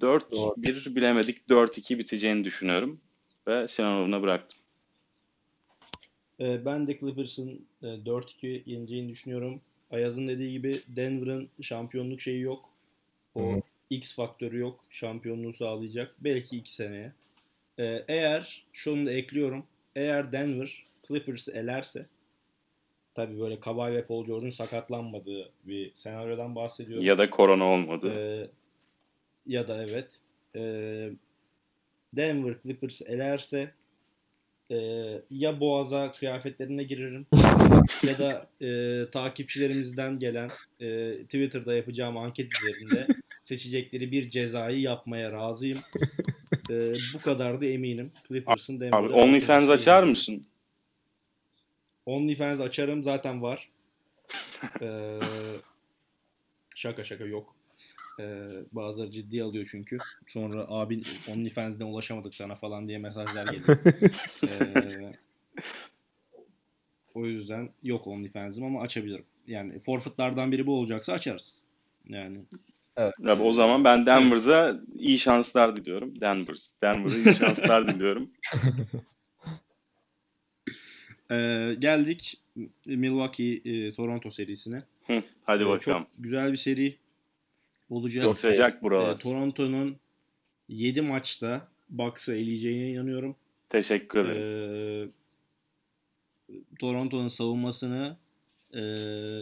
4-1 bilemedik 4-2 biteceğini düşünüyorum ve Sinan Oğuz'una bıraktım. E, ben de Clippers'ın e, 4-2 yeneceğini düşünüyorum. Ayaz'ın dediği gibi Denver'ın şampiyonluk şeyi yok. O Hı hı. X faktörü yok. Şampiyonluğu sağlayacak. Belki 2 seneye. E, eğer şunu da ekliyorum. Eğer Denver Clippers'ı elerse tabii böyle Kawhi ve Paul George'un sakatlanmadığı bir senaryodan bahsediyorum. Ya da korona olmadı. Ee, ya da evet. Ee, Denver Clippers elerse e, ya boğaza kıyafetlerine girerim ya da e, takipçilerimizden gelen e, Twitter'da yapacağım anket üzerinde seçecekleri bir cezayı yapmaya razıyım. E, bu kadar da eminim. Clippers'ın Denver'da Abi OnlyFans açar mısın? OnlyFans açarım zaten var. Ee, şaka şaka yok. Ee, bazıları ciddi alıyor çünkü. Sonra abi OnlyFans'den ulaşamadık sana falan diye mesajlar geliyor. Ee, o yüzden yok OnlyFans'im ama açabilirim. Yani forfeitlardan biri bu olacaksa açarız. Yani Abi o zaman ben Denver'a iyi şanslar diliyorum. Denver. Denver'a iyi şanslar diliyorum. Ee, geldik Milwaukee e, Toronto serisine. Hı, Hadi Ee, bakalım. Çok güzel bir seri olacak. Çok sıcak Ee, buralar. Toronto'nun 7 maçta Bucks'ı eleyeceğine inanıyorum. Teşekkür ederim. Ee, Toronto'nun savunmasını e,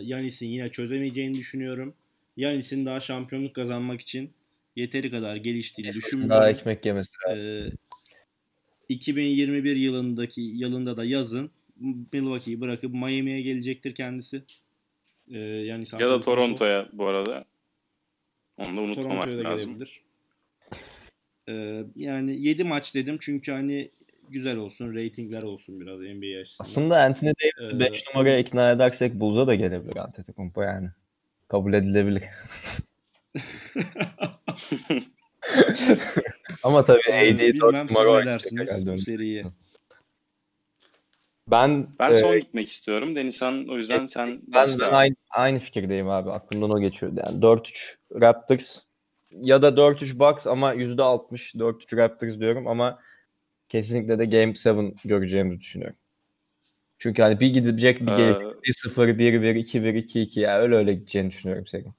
Yanis'in yine çözemeyeceğini düşünüyorum. Yanis'in daha şampiyonluk kazanmak için yeteri kadar geliştiğini Daha düşünmüyorum. ekmek yemesi. Ee, 2021 yılındaki yılında da yazın Milwaukee'yi bırakıp Miami'ye gelecektir kendisi. Ee, yani ya da Toronto'ya bu arada. Onu da unutmamak lazım. gelebilir. Ee, yani 7 maç dedim çünkü hani güzel olsun, reytingler olsun biraz NBA açısından. Aslında Anthony Davis'i Ee, 5 numaraya ikna edersek Bulls'a da gelebilir Antetokounmpo yani. Kabul edilebilir. Ama tabii Abi, AD 4 bilmem siz numara herhalde bu önce. Ben Ben e, son gitmek istiyorum. Denizhan o yüzden sen ben, başla. ben aynı, aynı fikirdeyim abi. Aklımdan o geçiyordu. Yani 4-3 Raptors ya da 4-3 Bucks ama %60 4-3 Raptors diyorum ama kesinlikle de Game 7 göreceğimizi düşünüyorum. Çünkü hani bir gidecek bir Ee, gelecek. 1-0, 1-1, 2-1, 2-2 ya öyle öyle gideceğini düşünüyorum senin.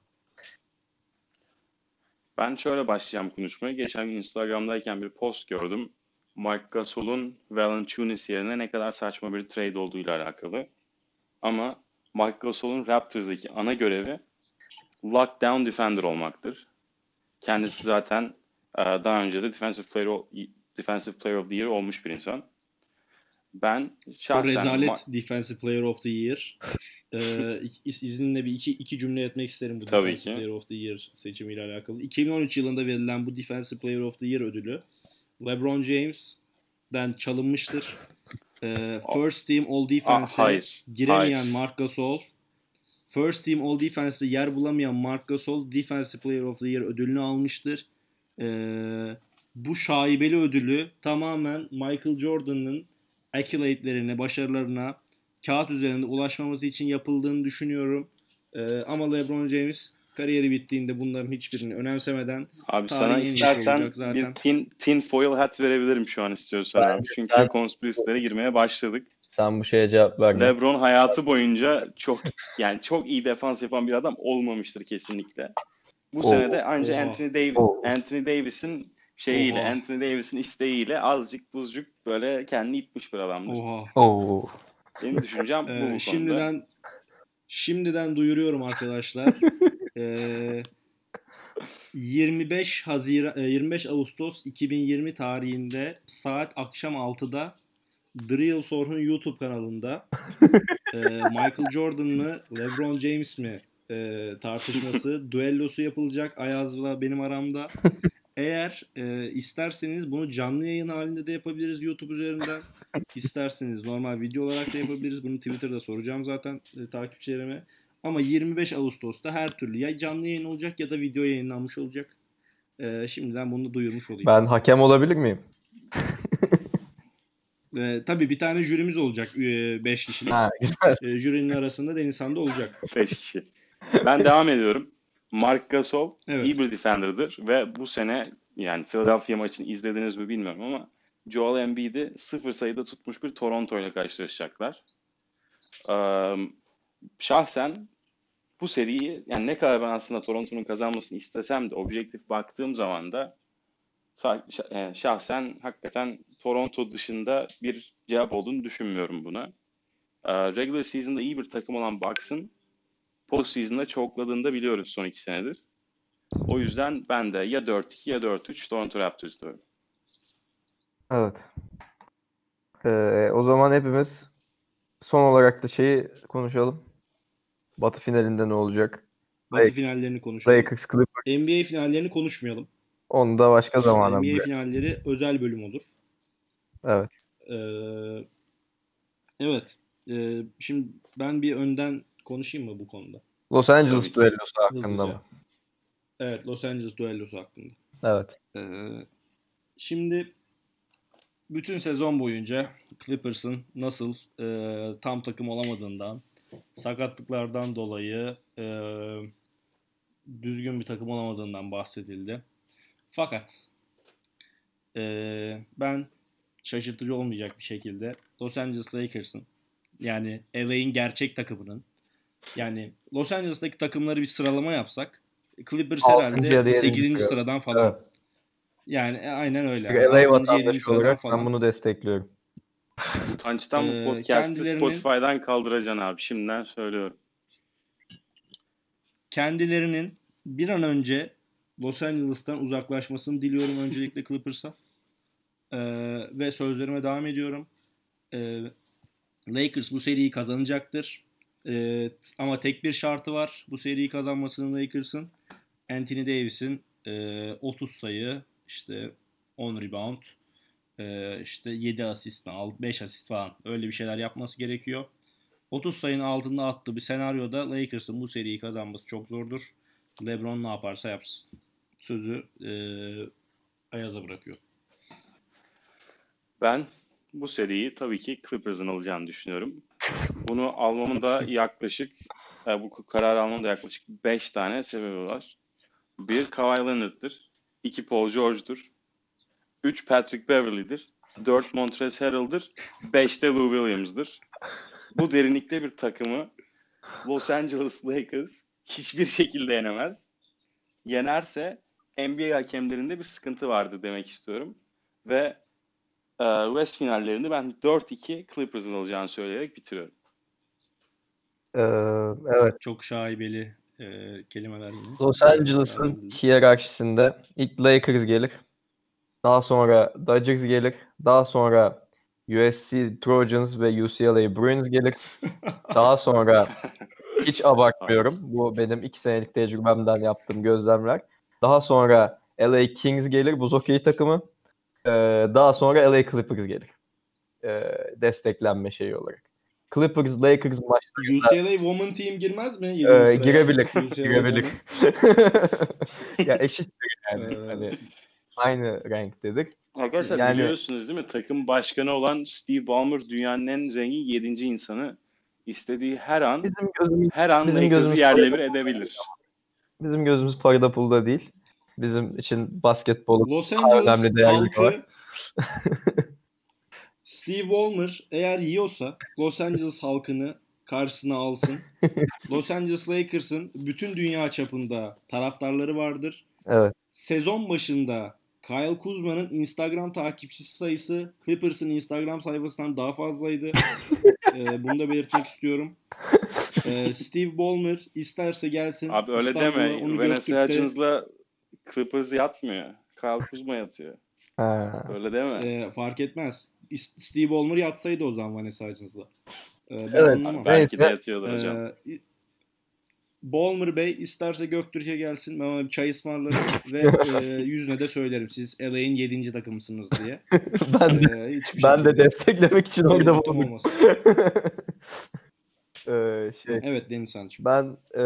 Ben şöyle başlayacağım konuşmaya. Geçen gün Instagram'dayken bir post gördüm. Mike Gasol'un Valanciunas yerine ne kadar saçma bir trade olduğuyla alakalı. Ama Mike Gasol'un Raptors'daki ana görevi lockdown defender olmaktır. Kendisi zaten e, daha önce de Defensive Player of, Defensive Player of the Year olmuş bir insan. Ben O şahsen rezalet Ma- Defensive Player of the Year. Ee, iz- izninle bir iki, iki cümle etmek isterim bu Tabii Defensive ki. Player of the Year seçimiyle alakalı. 2013 yılında verilen bu Defensive Player of the Year ödülü LeBron James'den çalınmıştır. Ee, First Team All Defense'e giremeyen Hayır. Marc Gasol First Team All Defense'de yer bulamayan Marc Gasol Defensive Player of the Year ödülünü almıştır. Ee, bu şaibeli ödülü tamamen Michael Jordan'ın accolades başarılarına kağıt üzerinde ulaşmaması için yapıldığını düşünüyorum. Ee, ama LeBron James kariyeri bittiğinde bunların hiçbirini önemsemeden Abi sana istersen zaten. bir tin, tin foil hat verebilirim şu an istiyorsan abi. Çünkü sen- konspirasilere girmeye başladık. Sen bu şeye cevap verme. LeBron hayatı boyunca çok yani çok iyi defans yapan bir adam olmamıştır kesinlikle. Bu Oo, sene de ancak oha. Anthony Davis Oo. Anthony Davis'in şeyiyle, Oha. Anthony Davis'in isteğiyle azıcık buzcuk böyle kendini itmiş bir adamdır. oha Oo. Benim düşüncem bu Ee, bu konuda. şimdiden şimdiden duyuruyorum arkadaşlar. Ee, 25 Haziran e, 25 Ağustos 2020 tarihinde saat akşam 6'da The Real Sorun YouTube kanalında e, Michael Jordan mı LeBron James mi e, tartışması, düellosu yapılacak Ayaz'la benim aramda. Eğer e, isterseniz bunu canlı yayın halinde de yapabiliriz YouTube üzerinden. İsterseniz normal video olarak da yapabiliriz. Bunu Twitter'da soracağım zaten e, takipçilerime. Ama 25 Ağustos'ta her türlü ya canlı yayın olacak ya da video yayınlanmış olacak. E, şimdiden bunu da duyurmuş olayım. Ben hakem olabilir miyim? E, tabii bir tane jürimiz olacak 5 kişilik. Ha. E, jürinin arasında Denizhan da olacak. 5 kişi. Ben devam ediyorum. Mark Gasol Evet. iyi bir defender'dır ve bu sene yani Philadelphia maçını izlediniz mi bilmiyorum ama Joel Embiid'i sıfır sayıda tutmuş bir Toronto ile karşılaşacaklar. Ee, şahsen bu seriyi yani ne kadar ben aslında Toronto'nun kazanmasını istesem de objektif baktığım zaman da e, şahsen hakikaten Toronto dışında bir cevap olduğunu düşünmüyorum buna. Ee, regular season'da iyi bir takım olan Bucks'ın postseason'da çokladığını da biliyoruz son iki senedir. O yüzden ben de ya 4-2 ya 4-3 Toronto Raptors diyorum. Evet. Ee, o zaman hepimiz son olarak da şeyi konuşalım. Batı finalinde ne olacak? Batı finallerini konuşalım. Lakers Clippers. NBA finallerini konuşmayalım. Onu da başka zamana NBA bırak- finalleri özel bölüm olur. Evet. Ee, evet. Ee, şimdi ben bir önden konuşayım mı bu konuda? Los Angeles Tabii ki. düellosu hakkında Hızlıca. mı? Evet, Los Angeles düellosu hakkında. Evet. Ee, şimdi bütün sezon boyunca Clippers'ın nasıl e, tam takım olamadığından, sakatlıklardan dolayı e, düzgün bir takım olamadığından bahsedildi. Fakat e, ben şaşırtıcı olmayacak bir şekilde Los Angeles Lakers'ın yani LA'in gerçek takımının yani Los Angeles'taki takımları bir sıralama yapsak Clippers herhalde yedinci 8. sırada. sıradan falan. Evet. Yani e, aynen öyle. Bir LA 6. 7. vatandaşı olarak falan. ben bunu destekliyorum. Utançtan Ee, bu podcast'ı kendilerinin- Spotify'dan kaldıracaksın abi. Şimdiden söylüyorum. kendilerinin bir an önce Los Angeles'tan uzaklaşmasını diliyorum öncelikle Clippers'a. Ee, ve sözlerime devam ediyorum. Ee, Lakers bu seriyi kazanacaktır. Ee, ama tek bir şartı var bu seriyi kazanmasının Lakers'ın. Anthony Davis'in e, 30 sayı, işte 10 rebound, e, işte 7 asist mi, 5 asist falan öyle bir şeyler yapması gerekiyor. 30 sayının altında attığı bir senaryoda Lakers'ın bu seriyi kazanması çok zordur. LeBron ne yaparsa yapsın. Sözü e, Ayaz'a bırakıyor. Ben bu seriyi tabii ki Clippers'ın alacağını düşünüyorum. Bunu almamın da yaklaşık e, bu karar almamın da yaklaşık 5 tane sebebi var. Bir Kawhi Leonard'dır. iki Paul George'dur. Üç Patrick Beverley'dir. Dört Montrezl Harrell'dır. Beş de Lou Williams'dır. Bu derinlikte bir takımı Los Angeles Lakers hiçbir şekilde yenemez. Yenerse NBA hakemlerinde bir sıkıntı vardır demek istiyorum. Ve e, West finallerinde ben 4-2 Clippers'ın alacağını söyleyerek bitiriyorum. Ee, evet. Çok şaibeli e, kelimeler yine. Los Angeles'ın hiyerarşisinde ilk Lakers gelir. Daha sonra Dodgers gelir. Daha sonra USC Trojans ve UCLA Bruins gelir. Daha sonra hiç abartmıyorum. Bu benim iki senelik tecrübemden yaptığım gözlemler. Daha sonra LA Kings gelir. Buz hokeyi takımı. Ee, daha sonra LA Clippers gelir. Ee, desteklenme şeyi olarak. Clippers Lakers maçı UCLA Women Team girmez mi? e, 20 sıraya. girebilir. Girebilir. Ya eşittir yani. Ee, Hani aynı renktedir. Arkadaşlar Yani- biliyorsunuz değil mi? Takım başkanı olan Steve Ballmer dünyanın en zengin 7. insanı. İstediği her an Bizim gözümüz her an bizim gözümüz yerle bir edebilir. bizim gözümüz parada pulda değil. Bizim için basketbolu Los Angeles önemli var. halkı Steve Ballmer eğer yiyorsa Los Angeles halkını karşısına alsın. Los Angeles Lakers'ın bütün dünya çapında taraftarları vardır. evet. Sezon başında Kyle Kuzma'nın Instagram takipçisi sayısı Clippers'ın Instagram sayfasından daha fazlaydı. Ee, bunu da belirtmek istiyorum. Ee, Steve Ballmer isterse gelsin. Abi öyle İstanbul'a, deme. onu Vanessa Hudgens'la Clippers yatmıyor. Kyle Kuzma yatıyor. Ha. Öyle deme. Ee, fark etmez. Steve Ballmer yatsaydı o zaman Vanessa Hudgens'la. Ee, ben Evet, anlamam. Belki de Neyse. yatıyordur hocam. Ee, Ballmer Bey isterse Göktürk'e gelsin. Ben ona bir çay ısmarlarım ve e, yüzüne de söylerim. Siz LA'in 7. takımısınız diye. ben de, Ee, ben de desteklemek için orada bulundum. Ee, şey, Evet Deniz Sançım. ben e,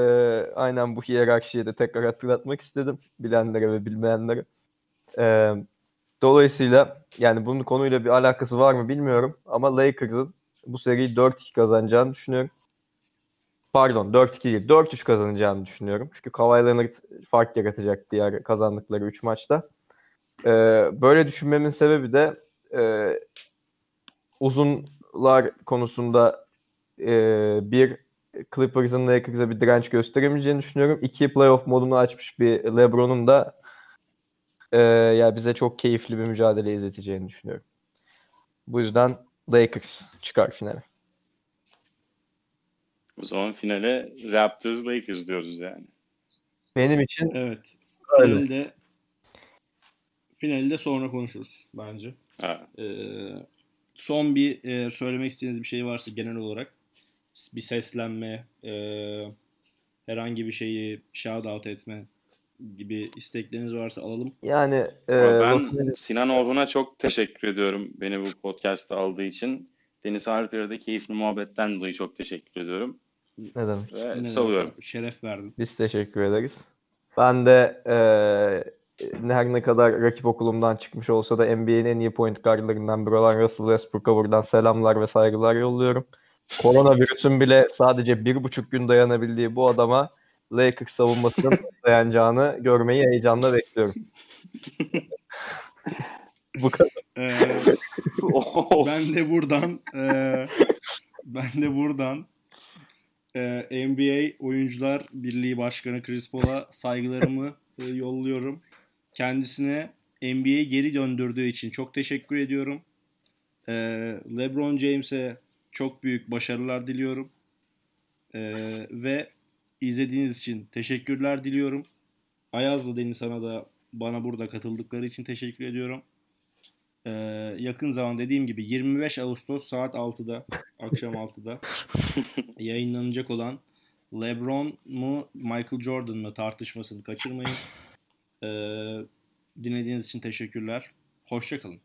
aynen bu hiyerarşiyi de tekrar hatırlatmak istedim bilenlere ve bilmeyenlere. Ee, dolayısıyla yani bunun konuyla bir alakası var mı bilmiyorum ama Lakers'ın bu seriyi 4-2 kazanacağını düşünüyorum. Pardon 4-2 değil 4-3 kazanacağını düşünüyorum. Çünkü Kawhi Leonard fark yaratacak diğer kazandıkları 3 maçta. Ee, böyle düşünmemin sebebi de e, uzunlar konusunda e, bir Clippers'ın Lakers'a bir direnç gösteremeyeceğini düşünüyorum. İki playoff modunu açmış bir LeBron'un da e, ya bize çok keyifli bir mücadele izleteceğini düşünüyorum. Bu yüzden Lakers çıkar finale. O zaman finale Raptors Lakers diyoruz yani. Benim için Evet. Öyle. Finalde finalde sonra konuşuruz bence. Ha. Ee, son bir e, söylemek istediğiniz bir şey varsa genel olarak bir seslenme, e, herhangi bir şeyi shout out etme gibi istekleriniz varsa alalım. yani e, ben Sinan Orhun'a çok teşekkür ediyorum beni bu podcast'a aldığı için. Deniz Harper'e de keyifli muhabbetten dolayı çok teşekkür ediyorum. Ne demek? Ve Ne salıyorum. demek, Şeref verdin. Biz teşekkür ederiz. Ben de eee her ne kadar rakip okulumdan çıkmış olsa da NBA'nin en iyi point guardlarından biri olan Russell Westbrook'a buradan selamlar ve saygılar yolluyorum. Koronavirüsün bile sadece bir buçuk gün dayanabildiği bu adama Lakers savunmasının dayanacağını görmeyi heyecanla bekliyorum. bu kadar. Ee, ben de buradan e, ben de buradan e, NBA Oyuncular Birliği Başkanı Chris Paul'a saygılarımı e, yolluyorum. Kendisine NBA'yi geri döndürdüğü için çok teşekkür ediyorum. E, LeBron James'e çok büyük başarılar diliyorum. E, ve izlediğiniz için teşekkürler diliyorum. Ayaz'la Deniz sana da bana burada katıldıkları için teşekkür ediyorum. Ee, yakın zaman dediğim gibi 25 Ağustos saat 6'da akşam 6'da yayınlanacak olan LeBron mu Michael Jordan mı tartışmasını kaçırmayın. Ee, dinlediğiniz için teşekkürler. Hoşçakalın.